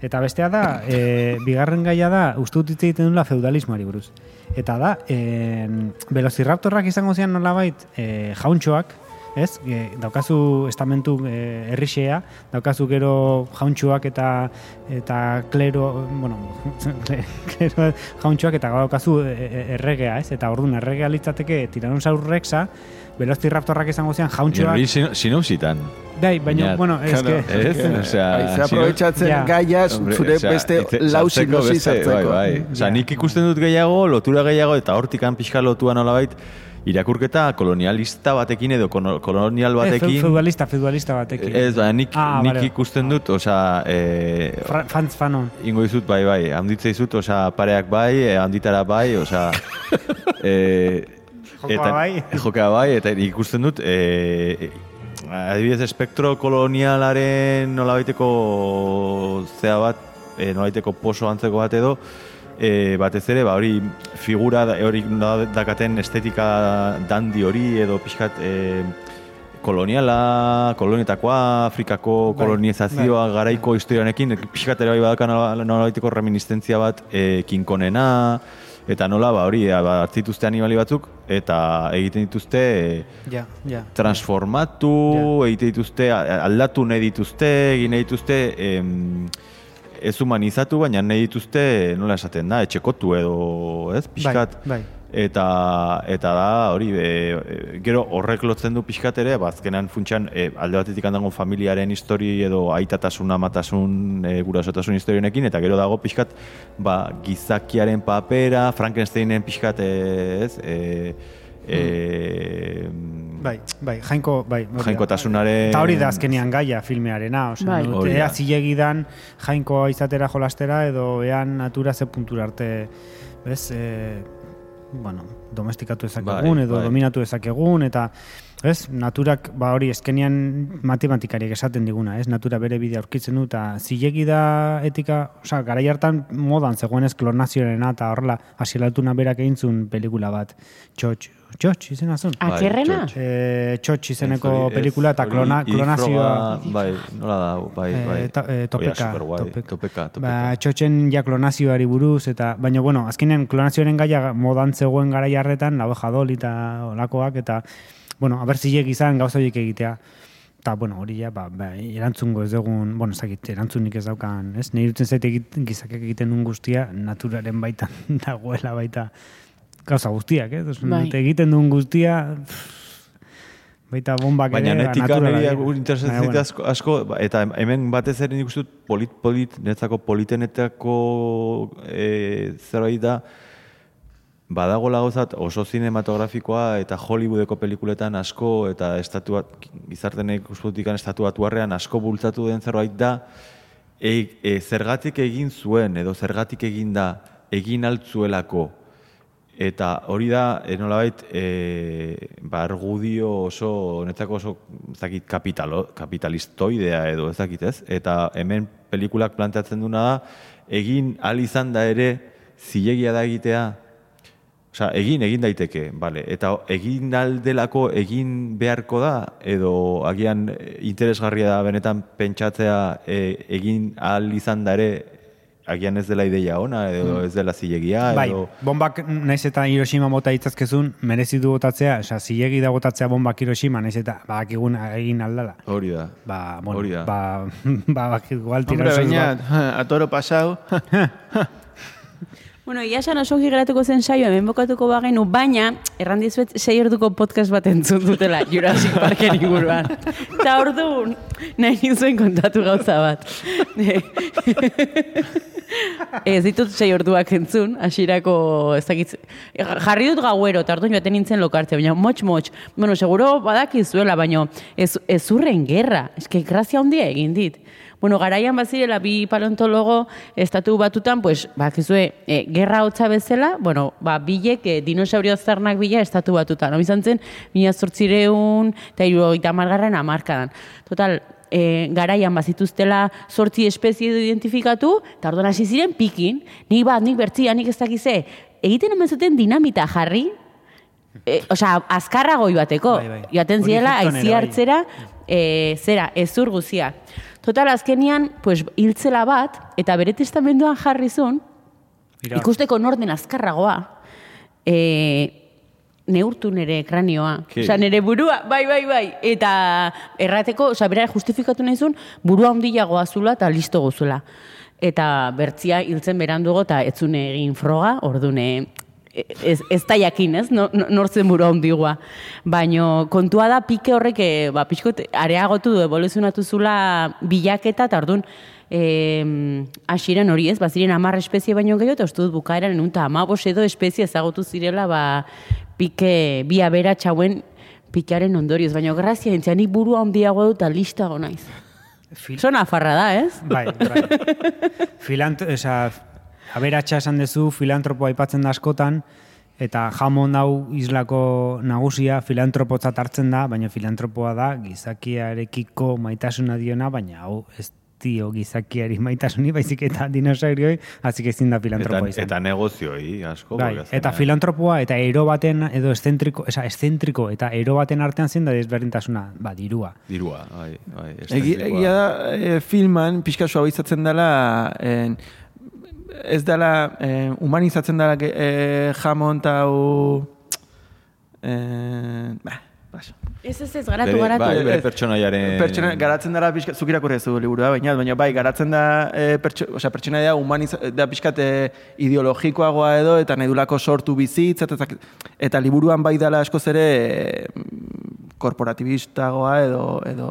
Speaker 3: Eta bestea da, e, bigarren gaia da, uste dut egiten dula feudalismoari buruz. Eta da, e, velociraptorrak izango zian nolabait, e, jauntxoak, ez? E, daukazu estamentu e, errixea, daukazu gero jauntxoak eta eta klero, bueno, klero jauntxoak eta daukazu erregea, ez? Eta orduan erregea litzateke Tyrannosaurus rexa, Velociraptorrak izango zian jauntxoak.
Speaker 4: Hori sinopsitan.
Speaker 3: Bai, baina,
Speaker 4: Baina,
Speaker 3: bueno, ez
Speaker 2: claro,
Speaker 3: que...
Speaker 4: Ez, osea...
Speaker 2: Aize aprobetxatzen
Speaker 3: Ja.
Speaker 2: gaia
Speaker 4: Hombre,
Speaker 2: zure
Speaker 4: osea,
Speaker 2: beste
Speaker 4: itze-
Speaker 2: lau
Speaker 4: sartzeko beste,
Speaker 2: hartzeko.
Speaker 4: Bai, bai. Osea,
Speaker 3: Ja.
Speaker 4: nik ikusten dut gehiago, lotura gehiago, eta hortikan pixka lotua nolabait, irakurketa kolonialista batekin edo kolonial
Speaker 3: Eh,
Speaker 4: batekin.
Speaker 3: feudalista, feudalista batekin.
Speaker 4: Ez, ba, nik,
Speaker 3: Ah,
Speaker 4: nik
Speaker 3: vale.
Speaker 4: ikusten dut, osea, eh,
Speaker 3: Fra, Franz Fanon.
Speaker 4: ingo dizut, bai, bai, handitze dizut, osea, pareak bai, eh, handitara bai, osea, eh,
Speaker 3: Jokoa bai.
Speaker 4: Jokea bai, eta ikusten dut, eh, adibidez, espektro kolonialaren nolabaiteko zea bat, eh, nolabaiteko poso antzeko bat edo, eh, batez ere, ba, hori figura, hori dakaten estetika dandi hori edo pixkat eh, koloniala, kolonietakoa, Afrikako
Speaker 3: Bai,
Speaker 4: kolonizazioa garaiko historianekin, pixkat ere bai badakan nola- nolabaiteko reminiscentzia bat e, kinkonena, eta nola, ba, hori, ba, hartzituzte animali batzuk, eta egiten dituzte e,
Speaker 3: Ja, ja.
Speaker 4: transformatu, egiten dituzte, aldatu nahi dituzte, egin nahi dituzte, em, ez humanizatu, baina nahi dituzte, nola esaten da, etxekotu edo, ez, pixkat.
Speaker 3: Bai, bai.
Speaker 4: Eta, eta da, hori, e, e, gero horrek lotzen du pixkat ere, ba, azkenan funtsan e, alde batetik handago familiaren histori edo aitatasun, amatasun, e, gurasotasun historionekin, eta gero dago pixkat, ba, gizakiaren papera, Frankensteinen pixkat, e, ez, e, e,
Speaker 3: Bai, bai, jainko, bai. hori
Speaker 4: jainkotasunaren...
Speaker 3: Eta hori da azkenean gaia filmearena, osea,
Speaker 1: Bai.
Speaker 3: dut,
Speaker 4: Hori
Speaker 3: ea
Speaker 4: da.
Speaker 3: zilegidan jainkoa izatera jolastera edo ean natura ze puntura arte, bez, e, bueno, domestikatu ezakegun
Speaker 4: Bai,
Speaker 3: edo
Speaker 4: bai.
Speaker 3: dominatu ezakegun eta ez, naturak, ba hori, eskenean matematikariek esaten diguna, ez, natura bere bidea aurkitzen du, eta zilegi da etika, osea, garai hartan modan zegoenez klonazioarena, eta horrela, asielatuna berak egin zuen pelikula bat, txotx, txotx izena zuen?
Speaker 4: Bai,
Speaker 1: Akerrena?
Speaker 4: txotx.
Speaker 3: E, txotx izeneko
Speaker 4: Ez hori- ez
Speaker 3: pelikula eta klona, klonazioa...
Speaker 4: Bai, nola da, bai,
Speaker 3: Eh,
Speaker 4: bai.
Speaker 3: to- eh, topeka,
Speaker 4: Oia, superguai,
Speaker 3: topeka.
Speaker 4: topeka, topeka.
Speaker 3: Ba, txotxen ja klonazioari buruz, eta, baina, bueno, azkenean klonazioaren gaia modan zegoen gara jarretan, lau jadol eta olakoak, eta, bueno, haber zilek izan gauza horiek egitea. Eta, bueno, hori ja, ba, ba, erantzungo ez dugun, bueno, ez dakit, erantzunik ez daukan, ez? Nei dutzen zait egit, gizakek egiten duen guztia, naturaren baitan dagoela baita gauza guztiak, ez? Osun,
Speaker 1: Bai.
Speaker 3: egiten duen guztia, pff, baita bombak
Speaker 4: Baina
Speaker 3: ere,
Speaker 4: netika
Speaker 3: naturala
Speaker 4: niri
Speaker 3: dira.
Speaker 4: interesatzen
Speaker 3: Baina, bueno.
Speaker 4: asko, asko, ba, eta hemen batez ere nik uste dut polit, polit, netzako politenetako e, zerbait da, badago lagozat oso cinematografikoa eta Hollywoodeko pelikuletan asko eta estatuat, gizartenek usputikan estatuatuarrean asko bultzatu den zerbait da, e, e, zergatik egin zuen edo zergatik egin da egin altzuelako Eta hori da, e, nolabait, e, ba, argudio oso, netzako oso, ez dakit, kapitalo, kapitalistoidea edo, ez dakit ez? Eta hemen pelikulak planteatzen duna da, egin al izan da ere, zilegia da egitea, Osea, egin, egin daiteke, bale. Eta egin aldelako egin beharko da, edo agian eh, interesgarria da benetan pentsatzea eh, egin ahal izan da ere agian ez dela ideia ona, edo ez dela zilegia,
Speaker 3: Bai,
Speaker 4: edo...
Speaker 3: bombak naiz eta Hiroshima mota ditzazkezun, merezi du botatzea, osea, zilegi da botatzea bombak Hiroshima, naiz eta badakigun egin aldala.
Speaker 4: Hori da.
Speaker 3: Ba, bueno,
Speaker 4: Hori da.
Speaker 3: ba, ba, bak- igual
Speaker 2: Hombre,
Speaker 3: tirasoz
Speaker 2: baina,
Speaker 3: bat.
Speaker 2: a toro pasau.
Speaker 1: Bueno, ia esan oso geratuko zen saio, hemen bokatuko bagenu, baina, erran dizuet, sei orduko podcast bat entzun dutela Jurassic Parken inguruan. Eta orduan, nahi nizuen kontatu gauza bat. Ez ditut sei orduak entzun, hasierako ez dakit, jarri dut gauero, eta orduan joaten nintzen lokarte, baina motx, motx. Bueno, seguro badakizuela, baina ez, ez urren gerra, eske grazia handia egin dit. Bueno, garaian bazirela bi paleontologo estatu batutan, pues, bakizue, e, gerra hotza bezala, bueno, ba, bilek e, dinosaurio aztarnak bila estatu batutan. Hau izan zen, mila zortzireun, eta irurogeita margarren amarkadan. Total, e, garaian bazituztela sortzi espezie identifikatu, eta orduan hasi ziren pikin, nik bat, nik bertzia, nik ez dakize, egiten hemen zuten dinamita jarri, e, osea, azkarra goi bateko.
Speaker 3: Bai, bai.
Speaker 1: Joaten zirela, aizi
Speaker 3: bai.
Speaker 1: hartzera, e, zera, ezur guziak. Total, azkenian, pues, hiltzela bat, eta bere testamenduan jarri zuen, ikusteko norden azkarragoa, e, neurtu nere kranioa. Osea, nere burua, bai, bai, bai. Eta errateko, osea, bera justifikatu nahi zuen, burua handiagoa zula eta listo gozula. Eta bertzia hiltzen berandugo eta etzune egin froga, ordune ez, ez da jakin, ez? No, no, nortzen burua handigoa. Baino kontua da pike horrek, eh, ba, pixkot, areagotu du, evoluzionatu zula bilaketa, eta orduan, eh, asiren hori ez, baziren amar espezie baino gehiago, eta uste dut bukaeran enun, eta amabos edo espezie ezagutu zirela, ba, pike, bi abera txauen pikearen ondorioz, baina grazia entzia, nik burua handiago dut, eta listago naiz.
Speaker 3: Fil-
Speaker 1: Zona afarra da, ez?
Speaker 3: Bai, bai. Filant, esa, aberatsa esan duzu, filantropo aipatzen da askotan, eta jamon hau islako nagusia filantropotzat hartzen da, baina filantropoa da gizakiarekiko maitasuna diona, baina hau ez dio gizakiari maitasuni, baizik eta dinosaurioi, hazik ezin da
Speaker 4: Eta,
Speaker 3: filantropoa izan.
Speaker 4: eta negozioi, asko.
Speaker 3: Bai, eta filantropoa eta ero baten edo eszentriko, esa, eszentriko eta ero baten artean zein da desberdintasuna, ba, dirua.
Speaker 4: Dirua, bai, bai.
Speaker 2: Egia da, e, filman, pixka suabizatzen dela, en, ez dela, e, humanizatzen dela e, jamon eta hau... E, bah, paso.
Speaker 1: Ez ez ez, garatu,
Speaker 4: Bere-
Speaker 1: garatu.
Speaker 4: Bai, bere pertsonaiaren...
Speaker 2: Pertsona, garatzen dela pixka, zuk irakurri ez du liburua, baina, baina bai, garatzen da, e, pertso, osea, pertsona da, humaniza, da pixkat e, ideologikoagoa edo, eta nahi dulako sortu bizitza, eta, eta liburuan bai dela askoz ere e, korporatibistagoa edo, edo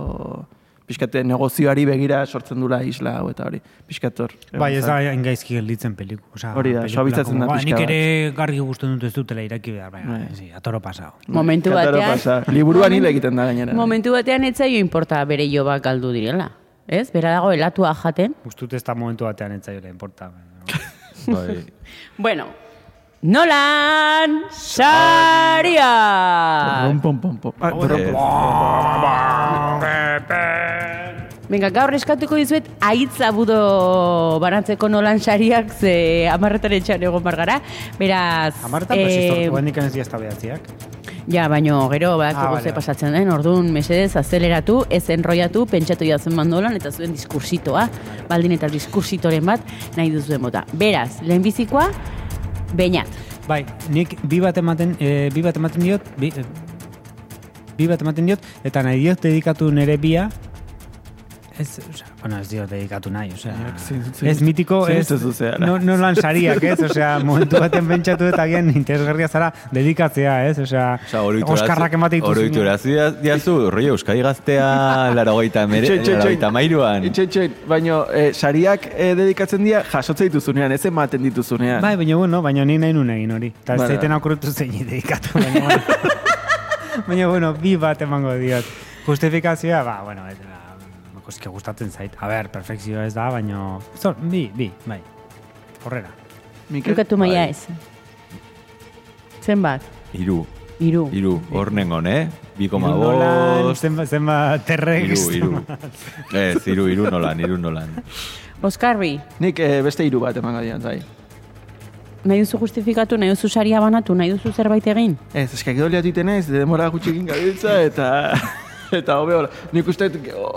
Speaker 2: pixkat negozioari begira sortzen dula isla hau eta hori, pixkat hor.
Speaker 3: Bai, ez da hain gaizki gelditzen peliku. Osea,
Speaker 2: Hori da, suabizatzen
Speaker 3: como,
Speaker 2: da pixka
Speaker 3: Nik
Speaker 2: bat.
Speaker 3: ere gargi gusten dut ez dutela iraki behar, baina,
Speaker 2: Bai.
Speaker 3: sí, atoro pasao.
Speaker 1: Momentu batean...
Speaker 2: pasa. Liburuan hil egiten da gainera.
Speaker 1: Momentu batean etzaio importa bere jobak galdu direla. Ez? Bera dago elatua jaten.
Speaker 3: Ustut ez da momentu batean etzaiola importa.
Speaker 4: Bai.
Speaker 1: Bueno, Nolan Saria!
Speaker 2: Ah.
Speaker 1: Venga, gaur eskatuko dizuet aitza budo banatzeko Nolan Sariak ze amarretaren txan egon bargara. Beraz...
Speaker 3: Amartan,
Speaker 1: eh,
Speaker 3: ez diazta behatziak.
Speaker 1: Ja, baino gero
Speaker 3: Ah,
Speaker 1: badakigu
Speaker 3: vale,
Speaker 1: ze
Speaker 3: vale.
Speaker 1: pasatzen den, orduan mesedez azeleratu, ez enroiatu, pentsatu jazen mandolan eta zuen diskursitoa, baldin eta diskursitoren bat nahi duzuen bota. Beraz, lehenbizikoa, beinat.
Speaker 3: Bai, nik bi bat ematen, e, bi bat ematen diot, bi, e, bi bat ematen diot, eta nahi diot dedikatu nere bia, ez, osea, bueno, ez diot dedikatu nahi, osea, ez mitiko, ez, no, no lan sariak, ez, osea, momentu baten pentsatu eta gian interesgarria zara dedikatzea, ez, osea,
Speaker 4: Osa, oroitu
Speaker 3: Oskarrak emate dituzu.
Speaker 4: Oroitu diazu, roi Euskadi gaztea larogeita mere, larogeita mairuan.
Speaker 2: Itxoin, baina e, sariak e, dedikatzen dira jasotze dituzunean, ez ematen dituzunean.
Speaker 3: Bai, baina bueno, baina ni nahi nun egin hori. Eta ez
Speaker 2: Bara.
Speaker 3: zaiten akurrutu zein dedikatu, baina bueno. baina bueno, bi bat emango diot. Justifikazioa, ba, bueno, ez da, koske gustatzen zait. A ber, perfekzioa ez da, baina... Zor, bi, bi, bai. Horrera.
Speaker 2: Mikel?
Speaker 1: Lukatu maia
Speaker 4: bai.
Speaker 1: ez. Zenbat?
Speaker 4: Iru,
Speaker 1: Iru.
Speaker 4: iru, hor nengon, eh? Bi koma bost.
Speaker 3: zenbat, zenbat terrex.
Speaker 4: Iru, iru. Ez, iru, iru nolan, iru nolan.
Speaker 1: Oskarbi,
Speaker 2: Nik e, beste hiru bat emango diat, bai.
Speaker 1: nahi duzu justifikatu, nahi duzu saria banatu, nahi duzu zerbait egin?
Speaker 2: Ez, eskak doliatu iten ez, demora gutxi egin gabiltza, eta... eta hobe hola. Nik uste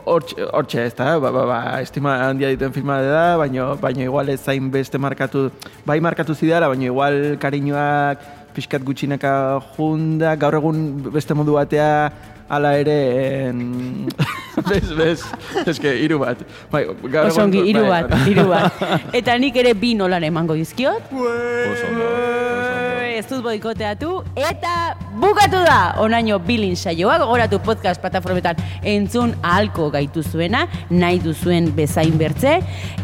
Speaker 2: hortxe ez da, ba, ba, ba, estima handia dituen filma da, baina, baina igual ez zain beste markatu, bai markatu zidara, baina igual kariñoak pixkat gutxinaka junda, gaur egun beste modu batea ala ere en... bez, bez, eske, iru bat. Bai, gaur
Speaker 1: Oso ongi,
Speaker 2: egun-
Speaker 1: hiru
Speaker 2: bai,
Speaker 1: bat, hiru bat. Eta nik ere bi nolan emango dizkiot.
Speaker 4: Oso ondo, oso ondo.
Speaker 1: Ez dut boikoteatu. Eta bukatu da, onaino bilin saioa, gogoratu podcast plataformetan entzun ahalko gaitu zuena, nahi duzuen bezain bertze,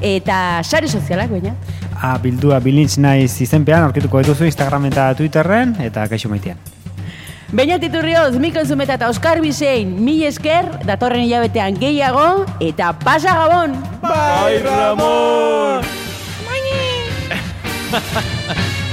Speaker 1: eta sare sozialak baina.
Speaker 3: A, bildua bilintz naiz izenpean, aurkituko dituzu Instagram eta Twitterren, eta kaixo maitean.
Speaker 1: Baina titurrioz, Mikel Zumeta eta Oskar Bisein, mil esker, datorren hilabetean gehiago, eta pasa gabon!
Speaker 2: Bai, Ramon!
Speaker 1: Bai!